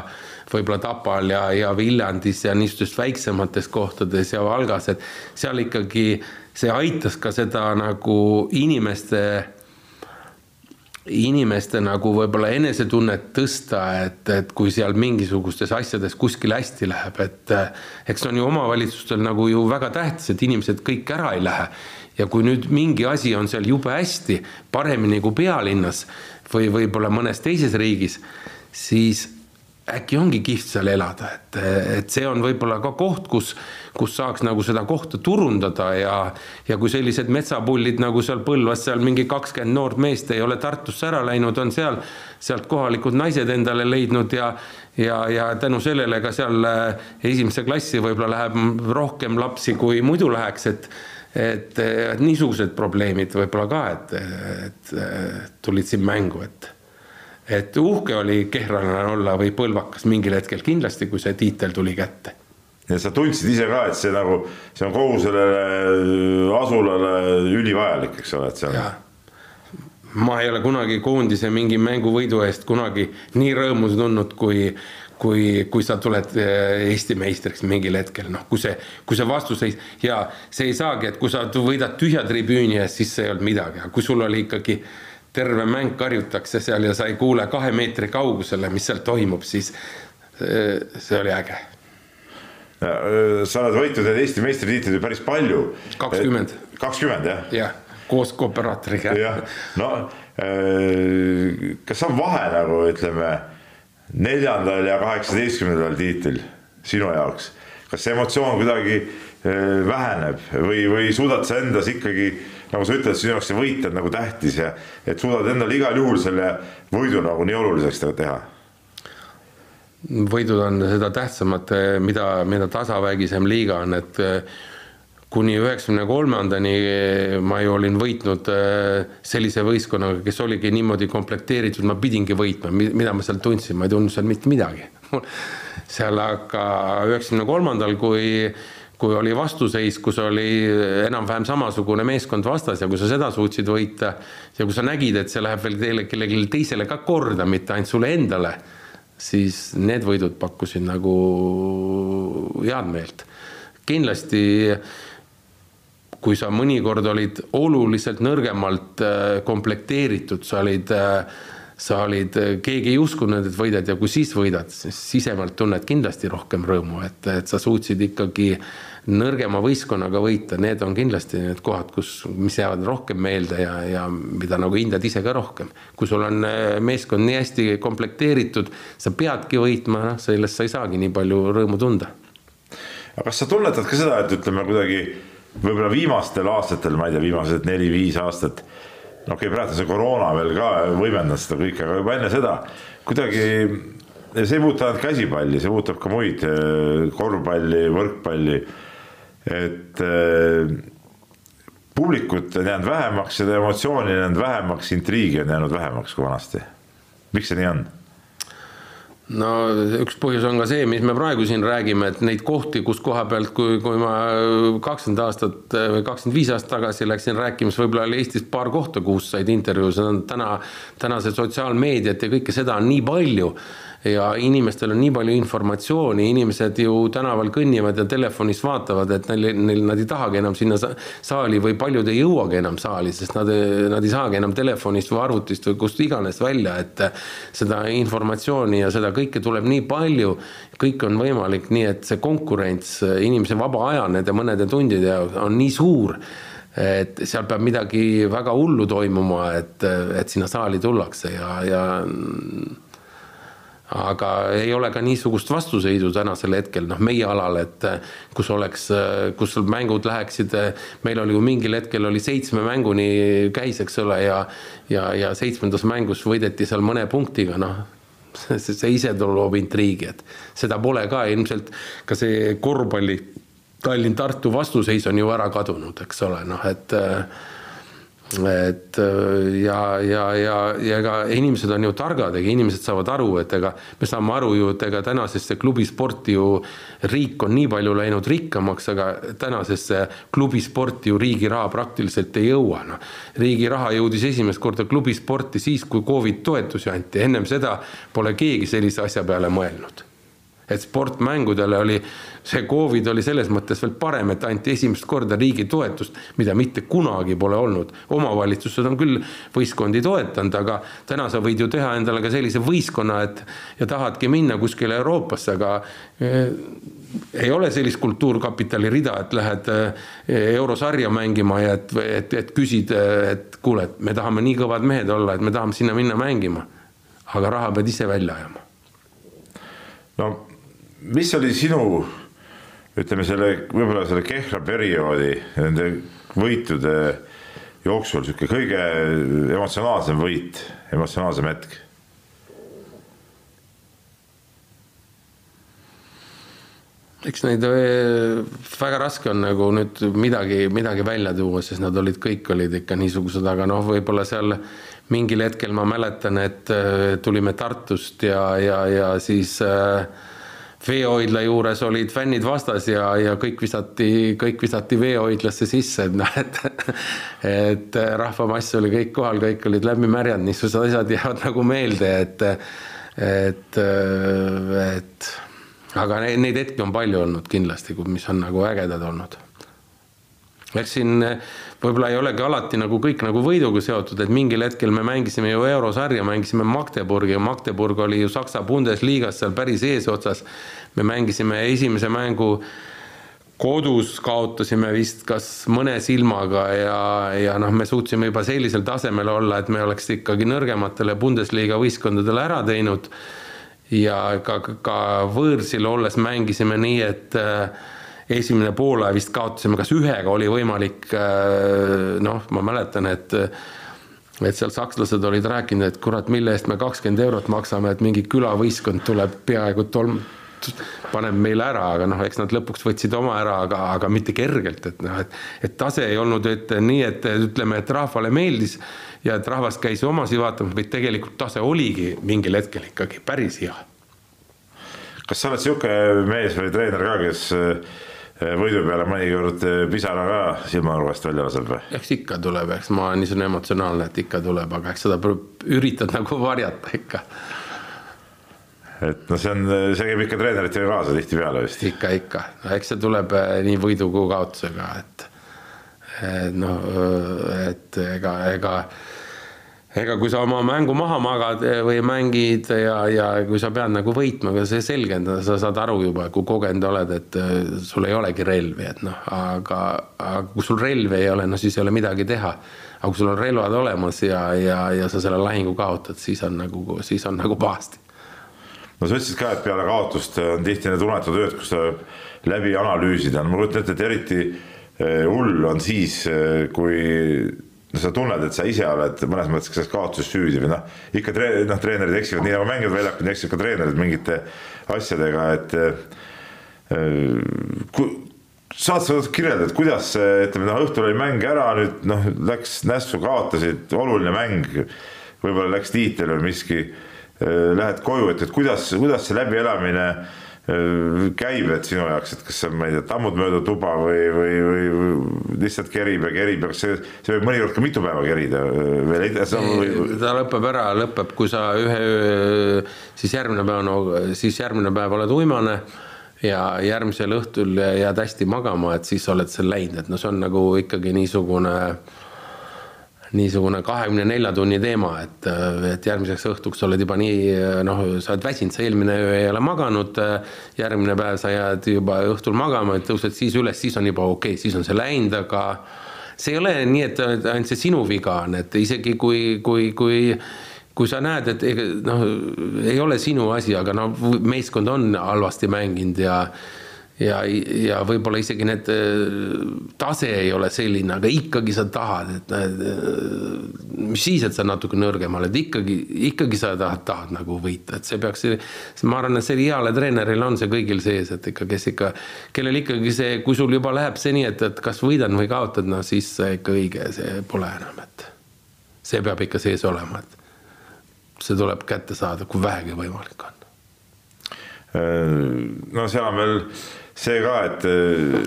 võib-olla Tapal ja, ja Viljandis ja niisugustes väiksemates kohtades ja Valgas, et seal ikkagi see aitas ka seda nagu inimeste, inimeste nagu võib-olla enesetunnet tõsta, et, et kui seal mingisugustes asjades kuskil hästi läheb, et eks see on ju omavalitsustel nagu ju väga tähtis, et inimesed kõik ära ei lähe. ja kui nüüd mingi asi on seal jube hästi, paremini kui pealinnas või võib-olla mõnes teises riigis, siis äkki ongi kihvt seal elada, et, et see on võib-olla ka koht, kus, kus saaks nagu seda kohta turundada ja, ja kui sellised metsapullid nagu seal Põlvas, seal mingi kakskümmend noort meest ei ole Tartusse ära läinud, on seal, sealt kohalikud naised endale leidnud ja, ja, ja tänu sellele ka seal äh, esimesse klassi võib-olla läheb rohkem lapsi, kui muidu läheks, et et, et niisugused probleemid võib-olla ka, et, et tulid siin mängu, et et uhke oli kehrlane olla või põlvakas mingil hetkel kindlasti, kui see tiitel tuli kätte. ja sa tundsid ise ka, et see nagu, see on kogu sellele asulale ülivajalik, eks ole, et see on. ma ei ole kunagi koondise mingi mänguvõidu eest kunagi nii rõõmus tundnud, kui, kui, kui sa tuled eh, Eesti meistriks mingil hetkel, noh, kui see, kui see vastuseis ja see ei saagi, et kui sa võidad tühja tribüüni eest, siis see ei olnud midagi, aga kui sul oli ikkagi terve mäng karjutakse seal ja sa ei kuule kahe meetri kaugusele, mis seal toimub, siis see oli äge. sa oled võitnud need Eesti meistritiitlid ju päris palju. kakskümmend. kakskümmend jah? jah, koos kooperaatoriga. jah, no kas on vahe nagu ütleme neljandal ja kaheksateistkümnendal tiitlil sinu jaoks, kas see emotsioon kuidagi väheneb või, või suudad sa endas ikkagi nagu sa ütled, sinu jaoks see võit on nagu tähtis ja et suudad endale igal juhul selle võidu nagu nii oluliseks teha? võidud on seda tähtsamad, mida, mida tasavägisem liiga on, et kuni üheksakümne kolmandani ma ju olin võitnud sellise võistkonnaga, kes oligi niimoodi komplekteeritud, ma pidingi võitma, mida ma seal tundsin, ma ei tundnud seal mitte midagi. [laughs] seal aga üheksakümne kolmandal, kui kui oli vastuseis, kus oli enam-vähem samasugune meeskond vastas ja kui sa seda suutsid võita ja kui sa nägid, et see läheb veel teile kellelegi teisele ka korda, mitte ainult sulle endale, siis need võidud pakkusid nagu head meelt. kindlasti kui sa mõnikord olid oluliselt nõrgemalt äh, komplekteeritud, sa olid äh, sa olid, keegi ei uskunud, et võidad ja kui siis võidad, siis sisemalt tunned kindlasti rohkem rõõmu, et, et sa suutsid ikkagi nõrgema võistkonnaga võita, need on kindlasti need kohad, kus, mis jäävad rohkem meelde ja, ja mida nagu hindad ise ka rohkem. kui sul on äh, meeskond nii hästi komplekteeritud, sa peadki võitma, noh, sellest sa ei saagi nii palju rõõmu tunda. aga kas sa tunnetad ka seda, et ütleme kuidagi võib-olla viimastel aastatel, ma ei tea, viimased neli-viis aastat okei okay,, praegu see koroona veel ka võimendas seda kõike, aga juba enne seda kuidagi see ei puuduta ainult käsipalli, see puudutab ka muid äh, korvpalli, võrkpalli. Et äh, publikut on jäänud vähemaks, seda emotsiooni on jäänud vähemaks, intriigi on jäänud vähemaks kui vanasti. miks see nii on? no üks põhjus on ka see, mis me praegu siin räägime, et neid kohti, kus koha pealt, kui, kui ma kakskümmend aastat või kakskümmend viis aastat tagasi läksin rääkima, siis võib-olla oli Eestis paar kohta, kus said intervjuusid, täna, tänased sotsiaalmeediat ja kõike seda on nii palju ja inimestel on nii palju informatsiooni, inimesed ju tänaval kõnnivad ja telefonis vaatavad, et neil, neil, nad ei tahagi enam sinna saali või paljud ei jõuagi enam saali, sest nad, nad ei saagi enam telefonist või arvutist või kust iganes välja, et seda informatsiooni ja seda kõike tuleb nii palju, kõik on võimalik, nii et see konkurents inimese vaba aja nende mõnede tundide jaoks on nii suur et seal peab midagi väga hullu toimuma, et, et sinna saali tullakse ja, ja aga ei ole ka niisugust vastuseisu tänasel hetkel noh, meie alal, et kus oleks, kus mängud läheksid, meil oli ju mingil hetkel oli seitsme mänguni käis, eks ole, ja ja, ja seitsmendas mängus võideti seal mõne punktiga, noh. See, see ise loob intriigi, et seda pole ka ilmselt ka see korvpalli Tallinn-Tartu vastuseis on ju ära kadunud, eks ole, noh et et äh, ja, ja, ja, ja ega inimesed on ju targad, ega inimesed saavad aru, et ega me saame aru ju, et ega tänasesse klubisporti ju riik on nii palju läinud rikkamaks, aga tänasesse klubisporti ju riigi raha praktiliselt ei jõua, noh. riigi raha jõudis esimest korda klubisporti siis, kui Covid toetusi anti, ennem seda pole keegi sellise asja peale mõelnud et sportmängudele oli, see Covid oli selles mõttes veel parem, et anti esimest korda riigi toetust, mida mitte kunagi pole olnud. omavalitsused on küll võistkondi toetanud, aga täna sa võid ju teha endale ka sellise võistkonna, et ja tahadki minna kuskile Euroopasse, aga eh, ei ole sellist kultuurkapitali rida, et lähed eh, eurosarja mängima ja et, et, et küsid, et kuule, et me tahame nii kõvad mehed olla, et me tahame sinna minna mängima. aga raha pead ise välja ajama. no mis oli sinu, ütleme selle, võib-olla selle kehva perioodi nende võitude jooksul sihuke kõige emotsionaalsem võit, emotsionaalsem hetk? eks neid väga raske on nagu nüüd midagi, midagi välja tuua, sest nad olid, kõik olid ikka niisugused, aga noh, võib-olla seal mingil hetkel ma mäletan, et äh, tulime Tartust ja, ja, ja siis äh, veehoidla juures olid fännid vastas ja, ja kõik visati, kõik visati veehoidlasse sisse, et noh, et et rahvamass oli kõik kohal, kõik olid läbi märjanud, niisugused asjad jäävad nagu meelde, et et, et aga neid hetki on palju olnud kindlasti, mis on nagu ägedad olnud eks siin võib-olla ei olegi alati nagu kõik nagu võiduga seotud, et mingil hetkel me mängisime ju eurosarja, mängisime Magdeburgi ja Magdeburg oli ju Saksa Bundesliga's seal päris eesotsas. me mängisime esimese mängu kodus kaotasime vist kas mõne silmaga ja, ja noh, me suutsime juba sellisel tasemel olla, et me oleks ikkagi nõrgematele Bundesliga võistkondadele ära teinud. ja ka, ka võõrsil olles mängisime nii, et äh, esimene poolaeg vist kaotasime, kas ühega oli võimalik, äh, noh, ma mäletan, et et seal sakslased olid rääkinud, et kurat, mille eest me kakskümmend eurot maksame, et mingi külavõistkond tuleb peaaegu tolm, paneb meile ära, aga noh, eks nad lõpuks võtsid oma ära, aga, aga mitte kergelt, et noh, et, et tase ei olnud et nii, et ütleme, et rahvale meeldis ja et rahvas käis omasid vaatamas, vaid tegelikult tase oligi mingil hetkel ikkagi päris hea. kas sa oled niisugune mees või treener ka, kes võidu peale mõnikord eh, pisara ka silmanurgast välja laseb või? eks ikka tuleb, eks ma olen niisugune emotsionaalne, et ikka tuleb, aga eks seda üritad nagu varjata ikka. et noh, see on, see käib ikka treeneritega kaasa tihtipeale vist. ikka, ikka, eks see tuleb eh, nii võidu kui kaotusega, et, et noh, et ega, ega ega kui sa oma mängu maha magad eh, või mängid ja, ja kui sa pead nagu võitma, ega see selge on, sa saad aru juba, kui kogenud oled, et eh, sul ei olegi relvi, et noh, aga, aga kui sul relvi ei ole, no siis ei ole midagi teha. aga kui sul on relvad olemas ja, ja, ja sa selle lahingu kaotad, siis on nagu, siis on nagu pahasti. no sa ütlesid ka, et peale kaotust on tihti need unetud ööd, kus tuleb läbi analüüsida, no ma kujutan ette, et eriti eh, hull on siis, kui no sa tunned, et sa ise oled mõnes mõttes ka selles kaotuses süüdi või noh, ikka tre-, noh, treenerid eksivad nii nagu mängijad väljakul, nii eksivad ka treenerid mingite asjadega, et äh, ku, saad sa kirjeldada, et kuidas see, ütleme noh, õhtul oli mäng ära, nüüd noh, läks nässu, kaotasid, oluline mäng, võib-olla läks tiitel või miski, äh, lähed koju, et, et kuidas, kuidas see läbielamine äh, Äh, käib, et sinu jaoks, et kas see on, ma ei tea, tammud mööda tuba või, või, või lihtsalt kerib ja kerib ja kas see, see võib mõnikord ka mitu päeva kerida äh, veel edasi või...? ta lõpeb ära, lõpeb, kui sa ühe öö, siis järgmine päev, no siis järgmine päev oled uimane ja järgmisel õhtul jääd hästi magama, et siis oled seal läinud, et no see on nagu ikkagi niisugune äh, niisugune kahekümne nelja tunni teema, et, et järgmiseks õhtuks oled juba nii noh, sa oled väsinud, sa eelmine öö ei ole maganud, järgmine päev sa jääd juba õhtul magama, tõused siis üles, siis on juba okei okay,, siis on see läinud, aga see ei ole nii, et ainult see sinu viga on, et isegi kui, kui, kui kui sa näed, et noh, ei ole sinu asi, aga noh, meeskond on halvasti mänginud ja ja, ja võib-olla isegi need, tase ei ole selline, aga ikkagi sa tahad, et mis siis, et sa natuke nõrgem oled, ikkagi, ikkagi sa tahad, tahad nagu võita, et see peaks, ma arvan, et see heale treenerile on see kõigil sees, et ikka, kes ikka, kellel ikkagi see, kui sul juba läheb see nii, et, et kas võidan või kaotad, no siis see ikka õige, see pole enam, et see peab ikka sees olema, et see tuleb kätte saada, kui vähegi võimalik on. no seal on veel see ka, et eh,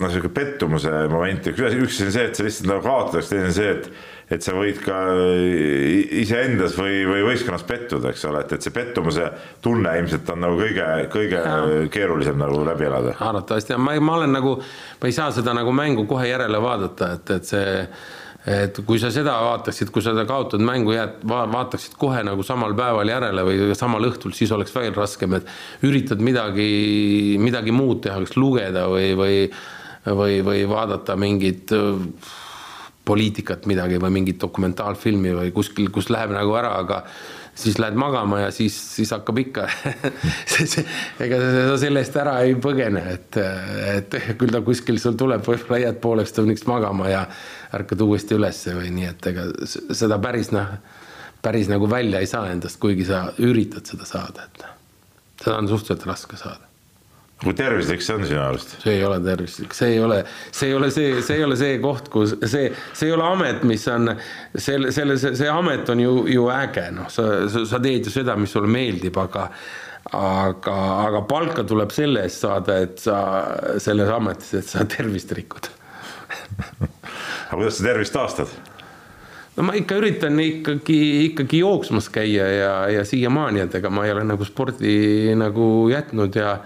noh, sihuke pettumuse moment, üks asi on see, et sa lihtsalt nagu kaotad, teine on see, et et sa võid ka eh, iseendas või, või võistkonnas pettuda, eks ole, et, et see pettumuse tunne ilmselt on nagu kõige, kõige ja. keerulisem nagu läbi elada. arvatavasti, ma, ma olen nagu, ma ei saa seda nagu mängu kohe järele vaadata, et, et see et kui sa seda vaataksid, kui sa seda kaotatud mängu jääd, vaataksid kohe nagu samal päeval järele või samal õhtul, siis oleks veel raskem, et üritad midagi, midagi muud teha, kas lugeda või, või, või, või vaadata mingit äh, poliitikat midagi või mingit dokumentaalfilmi või kuskil, kus läheb nagu ära, aga siis lähed magama ja siis, siis hakkab ikka [laughs] ega sa selle eest ära ei põgene, et, et küll ta kuskil sul tuleb, võib-olla jääd pooleks tunniks magama ja ärkad uuesti ülesse või nii, et ega seda päris noh, päris nagu välja ei saa endast, kuigi sa üritad seda saada, et seda on suhteliselt raske saada kui tervislik see on sinu arust? see ei ole tervislik, see ei ole, see ei ole see, see ei ole see koht, kus see, see ei ole amet, mis on selle, selle, see amet on ju, ju äge, noh, sa, sa teed ju seda, mis sulle meeldib, aga aga, aga palka tuleb selle eest saada, et sa selles ametis, et sa tervist rikud [laughs] aga kuidas sa tervist taastad? no ma ikka üritan ikkagi, ikkagi jooksmas käia ja, ja siiamaani, et ega ma ei ole nagu spordi nagu jätnud ja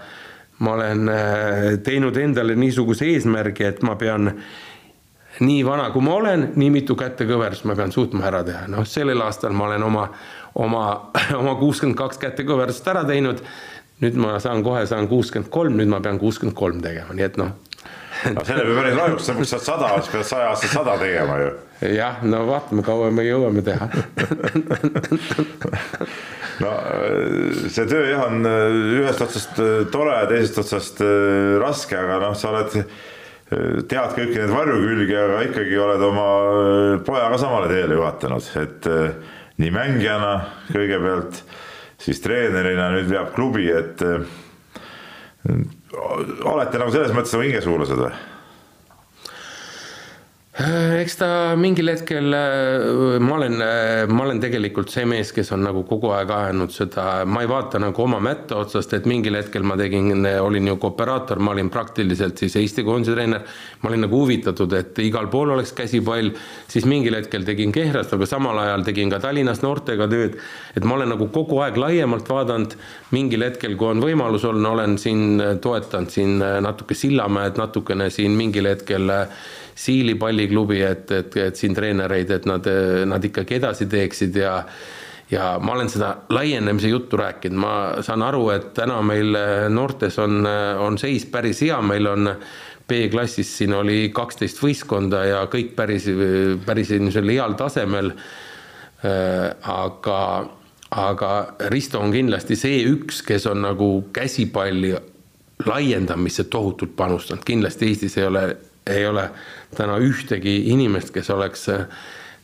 ma olen äh, teinud endale niisuguse eesmärgi, et ma pean nii vana, kui ma olen, nii mitu kätekõverdust ma pean suutma ära teha, noh, sellel aastal ma olen oma, oma, [laughs] oma kuuskümmend kaks kätekõverdust ära teinud. nüüd ma saan kohe, saan kuuskümmend kolm, nüüd ma pean kuuskümmend kolm tegema, nii et noh. Aga [laughs] selle peab päris vajuks, sa saad sada, siis pead saja aastat sada tegema ju. jah, no vaatame, kaua me jõuame teha [laughs] no äh, see töö jah, on äh, ühest otsast äh, tore teisest otsast raske, aga noh, sa oled tead kõiki neid varjukülgi, aga ikkagi oled oma pojaga samale teele juhatanud, et nii mängijana kõigepealt, siis treenerina nüüd veab klubi, et olete nagu selles mõttes nagu hingesuulased või? Äh, eks ta mingil hetkel, äh, ma olen, äh, ma olen tegelikult see mees, kes on nagu kogu aeg ajanud seda, ma ei vaata nagu oma mätta otsast, et mingil hetkel ma tegin, olin ju kooperaator, ma olin praktiliselt siis Eesti koondise treener. ma olin nagu huvitatud, et igal pool oleks käsipall, siis mingil hetkel tegin Kehrast, aga samal ajal tegin ka Tallinnas noortega tööd. et ma olen nagu kogu aeg laiemalt vaadanud, mingil hetkel, kui on võimalus olnud, olen siin toetanud siin natuke Sillamäed, natukene siin mingil hetkel Siili palliklubi, et, et, et siin treenereid, et nad, nad ikkagi edasi teeksid ja ja ma olen seda laienemise juttu rääkinud, ma saan aru, et täna meil noortes on, on seis päris hea, meil on B-klassis siin oli kaksteist võistkonda ja kõik päris, päris niisugusel heal tasemel. aga, aga Risto on kindlasti see üks, kes on nagu käsipalli laiendamisse tohutult panustanud, kindlasti Eestis ei ole ei ole täna ühtegi inimest, kes oleks äh,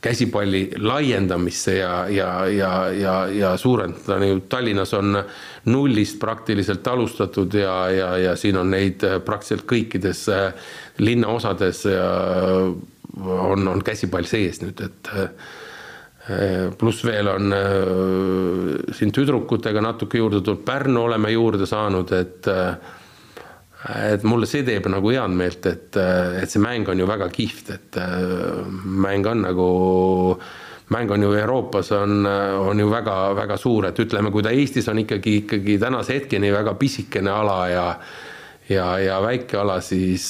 käsipalli laiendamisse ja, ja, ja, ja, ja suurendada, nüüd Tallinnas on nullist praktiliselt alustatud ja, ja, ja siin on neid äh, praktiliselt kõikides äh, linnaosades on, on käsipall sees nüüd, et pluss veel on siin tüdrukutega natuke juurde tulnud, Pärnu oleme juurde saanud, et et mulle see teeb nagu head meelt, et, et see mäng on ju väga kihvt, et mäng on nagu, mäng on ju Euroopas on, on ju väga-väga suur, et ütleme, kui ta Eestis on ikkagi, ikkagi tänase hetkeni väga pisikene ala ja ja, ja väike ala, siis,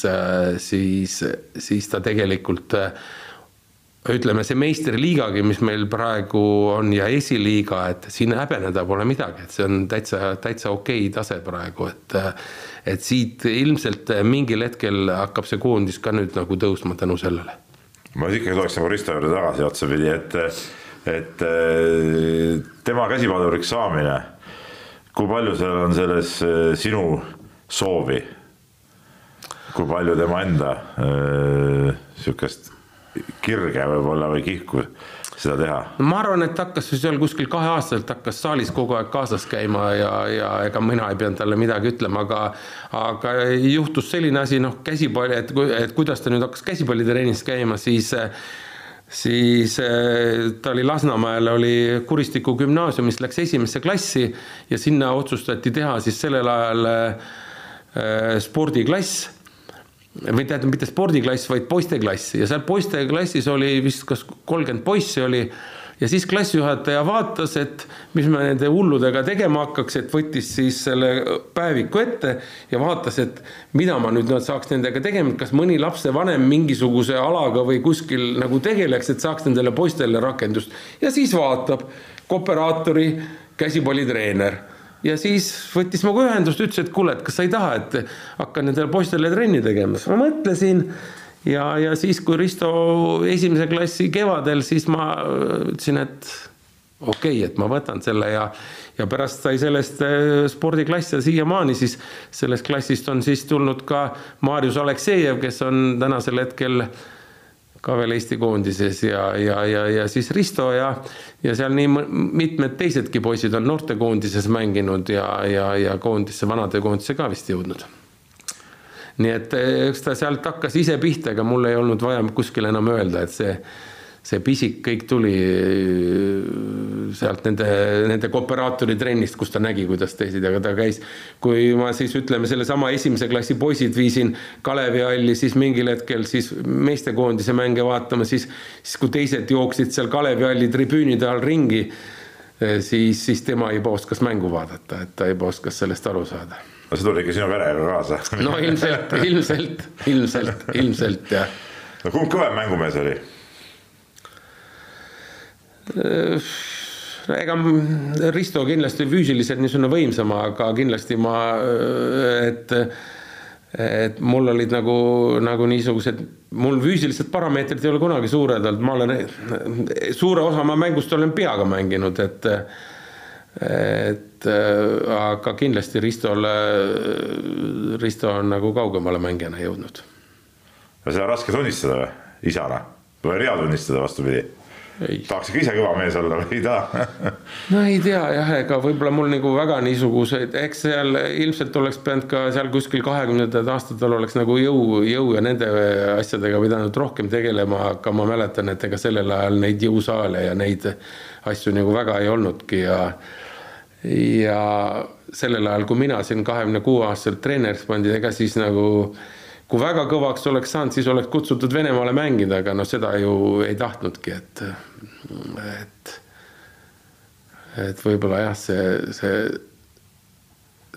siis, siis ta tegelikult ütleme, see meistriliigagi, mis meil praegu on ja esiliiga, et siin häbeneda pole midagi, et see on täitsa, täitsa okei tase praegu, et et siit ilmselt mingil hetkel hakkab see koondis ka nüüd nagu tõusma tänu sellele. ma ikkagi tuleks nagu Risto juurde tagasi otsapidi, et, et tema käsipalluriks saamine, kui palju seal on selles sinu soovi, kui palju tema enda sihukest kirge võib-olla või kihku seda teha? ma arvan, et hakkas seal kuskil kaheaastaselt hakkas saalis kogu aeg kaasas käima ja, ja ega mina ei pidanud talle midagi ütlema, aga aga juhtus selline asi, noh, käsipalli, et, et kuidas ta nüüd hakkas käsipallitrennis käima, siis siis ta oli Lasnamäel, oli Kuristiku gümnaasiumis, läks esimesse klassi ja sinna otsustati teha siis sellel ajal äh, spordiklass või tähendab, mitte spordiklass, vaid poisteklass. Ja seal poisteklassis oli vist kas kolmkümmend poissi oli. Ja siis klassijuhataja vaatas, et mis me nende hulludega tegema hakkaks, et võttis siis selle päeviku ette ja vaatas, et mida ma nüüd saaks nendega tegema, kas mõni lapsevanem mingisuguse alaga või kuskil nagu tegeleks, et saaks nendele poistele rakendust. Ja siis vaatab kooperaatori käsipallitreener ja siis võttis minuga ühendust, ütles, et kuule, et kas sa ei taha, et hakka nendele poistele trenni tegema, siis ma mõtlesin ja, ja siis, kui Risto esimese klassi kevadel, siis ma ütlesin, et okei okay,, et ma võtan selle ja, ja pärast sai sellest äh, spordiklass ja siiamaani siis sellest klassist on siis tulnud ka Marius Aleksejev, kes on tänasel hetkel äh, ka veel Eesti koondises ja, ja, ja, ja siis Risto ja, ja seal nii mitmed teisedki poisid on noortekoondises mänginud ja, ja, ja koondisse, vanade koondisse ka vist jõudnud. nii et eh, eks ta sealt hakkas ise pihta, ega mul ei olnud vaja kuskil enam öelda, et see see pisik kõik tuli äh, sealt nende, nende kooperaatori trennist, kus ta nägi, kuidas teised, aga ta käis. kui ma siis ütleme, sellesama esimese klassi poisid viisin Kalevi halli, siis mingil hetkel siis meestekoondise mänge vaatama, siis, siis kui teised jooksid seal Kalevi halli tribüünide all ringi, äh, siis, siis tema juba oskas mängu vaadata, et ta juba oskas sellest aru saada no see tuli ikka sinu verega kaasa. no ilmselt, ilmselt, ilmselt, ilmselt jah. no kumb kõvem mängumees oli? Äh, ega Risto kindlasti füüsiliselt niisugune võimsam, aga kindlasti ma, äh, et et mul olid nagu, nagu niisugused, mul füüsilised parameetrid ei ole kunagi suured olnud, ma olen, suure osa oma mängust olen peaga mänginud, et et aga kindlasti Ristole, Risto on nagu kaugemale mängijana jõudnud. Seda on raske tunnistada või, isana? Või hea tunnistada, vastupidi tahaks ikka ise kõva mees olla või ei taha? [laughs] No ei tea jah, ega võib-olla mul nagu väga niisuguseid, eks seal ilmselt oleks pidanud ka seal kuskil kahekümnendatel aastatel oleks nagu jõu, jõu ja nende asjadega pidanud rohkem tegelema, aga ma mäletan, et ega sellel ajal neid jõusaale ja neid asju nagu väga ei olnudki ja ja sellel ajal, kui mina siin kahekümne kuue aastaselt treeneriks pandi, ega siis nagu kui väga kõvaks oleks saanud, siis oleks kutsutud Venemaale mängida, aga noh, seda ju ei tahtnudki, et, et, et võib-olla jah, see, see,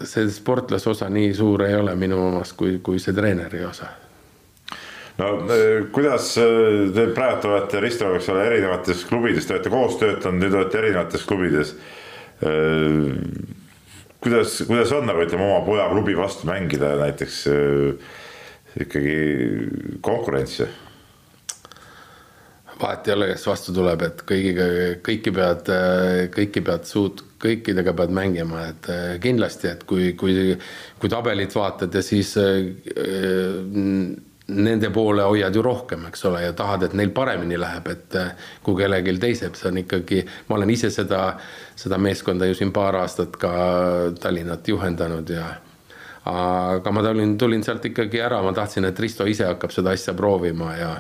see sportlase osa nii suur ei ole minu omas, kui, kui see treeneri osa no eh, kuidas eh, te praegu olete Ristoga, eks ole, erinevates klubides, te olete koos töötanud, nüüd olete erinevates klubides. Eh, kuidas, kuidas on nagu ütleme oma poja klubi vastu mängida näiteks ikkagi konkurentsi. vahet ei ole, kes vastu tuleb, et kõigiga, kõiki pead, kõiki pead suut-, kõikidega pead mängima, et eh, kindlasti, et kui, kui, kui tabelit vaatad ja siis äh, nende poole hoiad ju rohkem, eks ole, ja tahad, et neil paremini läheb, et eh, kui kellelgi teisel, see on ikkagi, ma olen ise seda, seda meeskonda ju siin paar aastat ka Tallinnat juhendanud ja aga ma tulin, tulin sealt ikkagi ära, ma tahtsin, et Risto ise hakkab seda asja proovima ja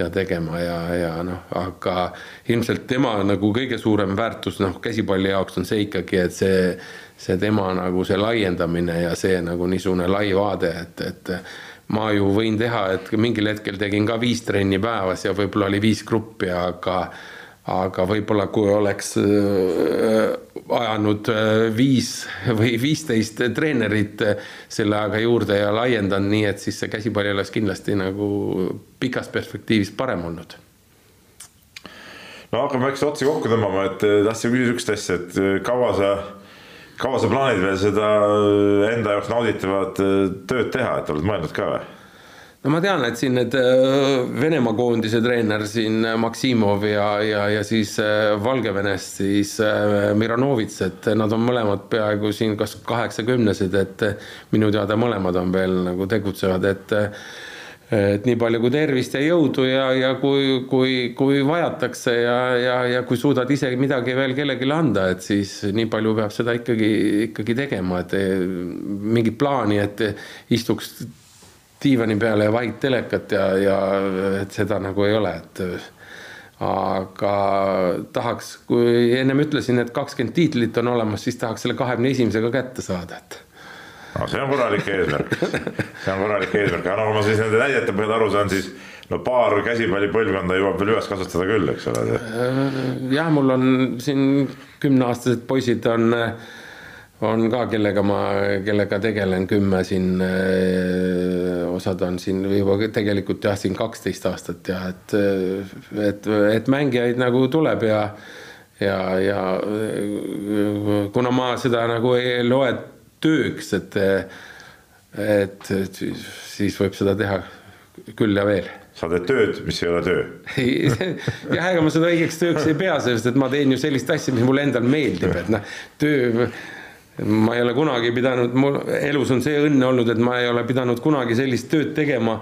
ja tegema ja, ja noh, aga ilmselt tema nagu kõige suurem väärtus noh, käsipalli jaoks on see ikkagi, et see, see tema nagu see laiendamine ja see nagu niisugune lai vaade, et, et ma ju võin teha, et mingil hetkel tegin ka viis trenni päevas ja võib-olla oli viis gruppi, aga aga võib-olla kui oleks äh, ajanud äh, viis või viisteist treenerit äh, selle ajaga juurde ja laiendanud nii, et siis see käsipall oleks kindlasti nagu pikas perspektiivis parem olnud. no hakkame väikse otsi kokku tõmbama, et tahtsin küsida sihukest asja, et kaua sa, kaua sa plaanid veel seda enda jaoks nauditavat tööd teha, et oled mõelnud ka või? No ma tean, et siin need äh, Venemaa koondise treener siin äh, Maksimov ja, ja, ja siis äh, Valgevenest siis Miranovits, et nad on mõlemad peaaegu siin kas kaheksakümnesed, et minu teada mõlemad on veel nagu tegutsevad, et et nii palju kui tervist ja jõudu ja, ja kui, kui, kui vajatakse ja, ja, ja kui suudad ise midagi veel kellelegi anda, et siis nii palju peab seda ikkagi, ikkagi tegema, et mingit plaani, et istuks diivani peale ja vahid telekat ja, ja et seda nagu ei ole, et aga tahaks, kui ennem ütlesin, et kakskümmend tiitlit on olemas, siis tahaks selle kahekümne esimesega kätte saada, et. No see on korralik eesmärk, see on korralik eesmärk, aga nagu ma siis nende näidete põhjal aru saan, siis no paar käsipallipõlvkonda jõuab veel üles kasvatada küll, eks ole. jah, mul on siin kümneaastased poisid on äh, on ka, kellega ma, kellega tegelen kümme siin, eh, osad on siin juba tegelikult jah, siin kaksteist aastat ja et, et, et mängijaid nagu tuleb ja ja, ja kuna ma seda nagu ei loe tööks, et et, et siis võib seda teha küll ja veel sa teed tööd, mis ei ole töö. [laughs] jah, ega ma seda õigeks tööks ei pea, sest et ma teen ju sellist asja, mis mulle endale meeldib, et noh, töö ma ei ole kunagi pidanud, mul elus on see õnn olnud, et ma ei ole pidanud kunagi sellist tööd tegema,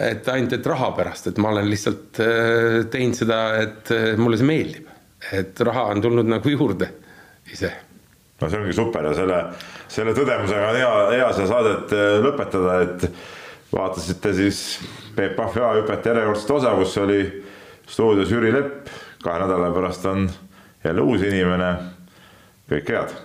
et ainult, et raha pärast, et ma olen lihtsalt äh, teinud seda, et äh, mulle see meeldib. et raha on tulnud nagu juurde ise. no see ongi super ja selle, selle tõdemusega on hea, hea seda saadet äh, lõpetada, et vaatasite siis Peep Pahvi A-hüpet järjekordset osa, kus oli stuudios Jüri Lepp, kahe nädala pärast on jälle uus inimene. kõike head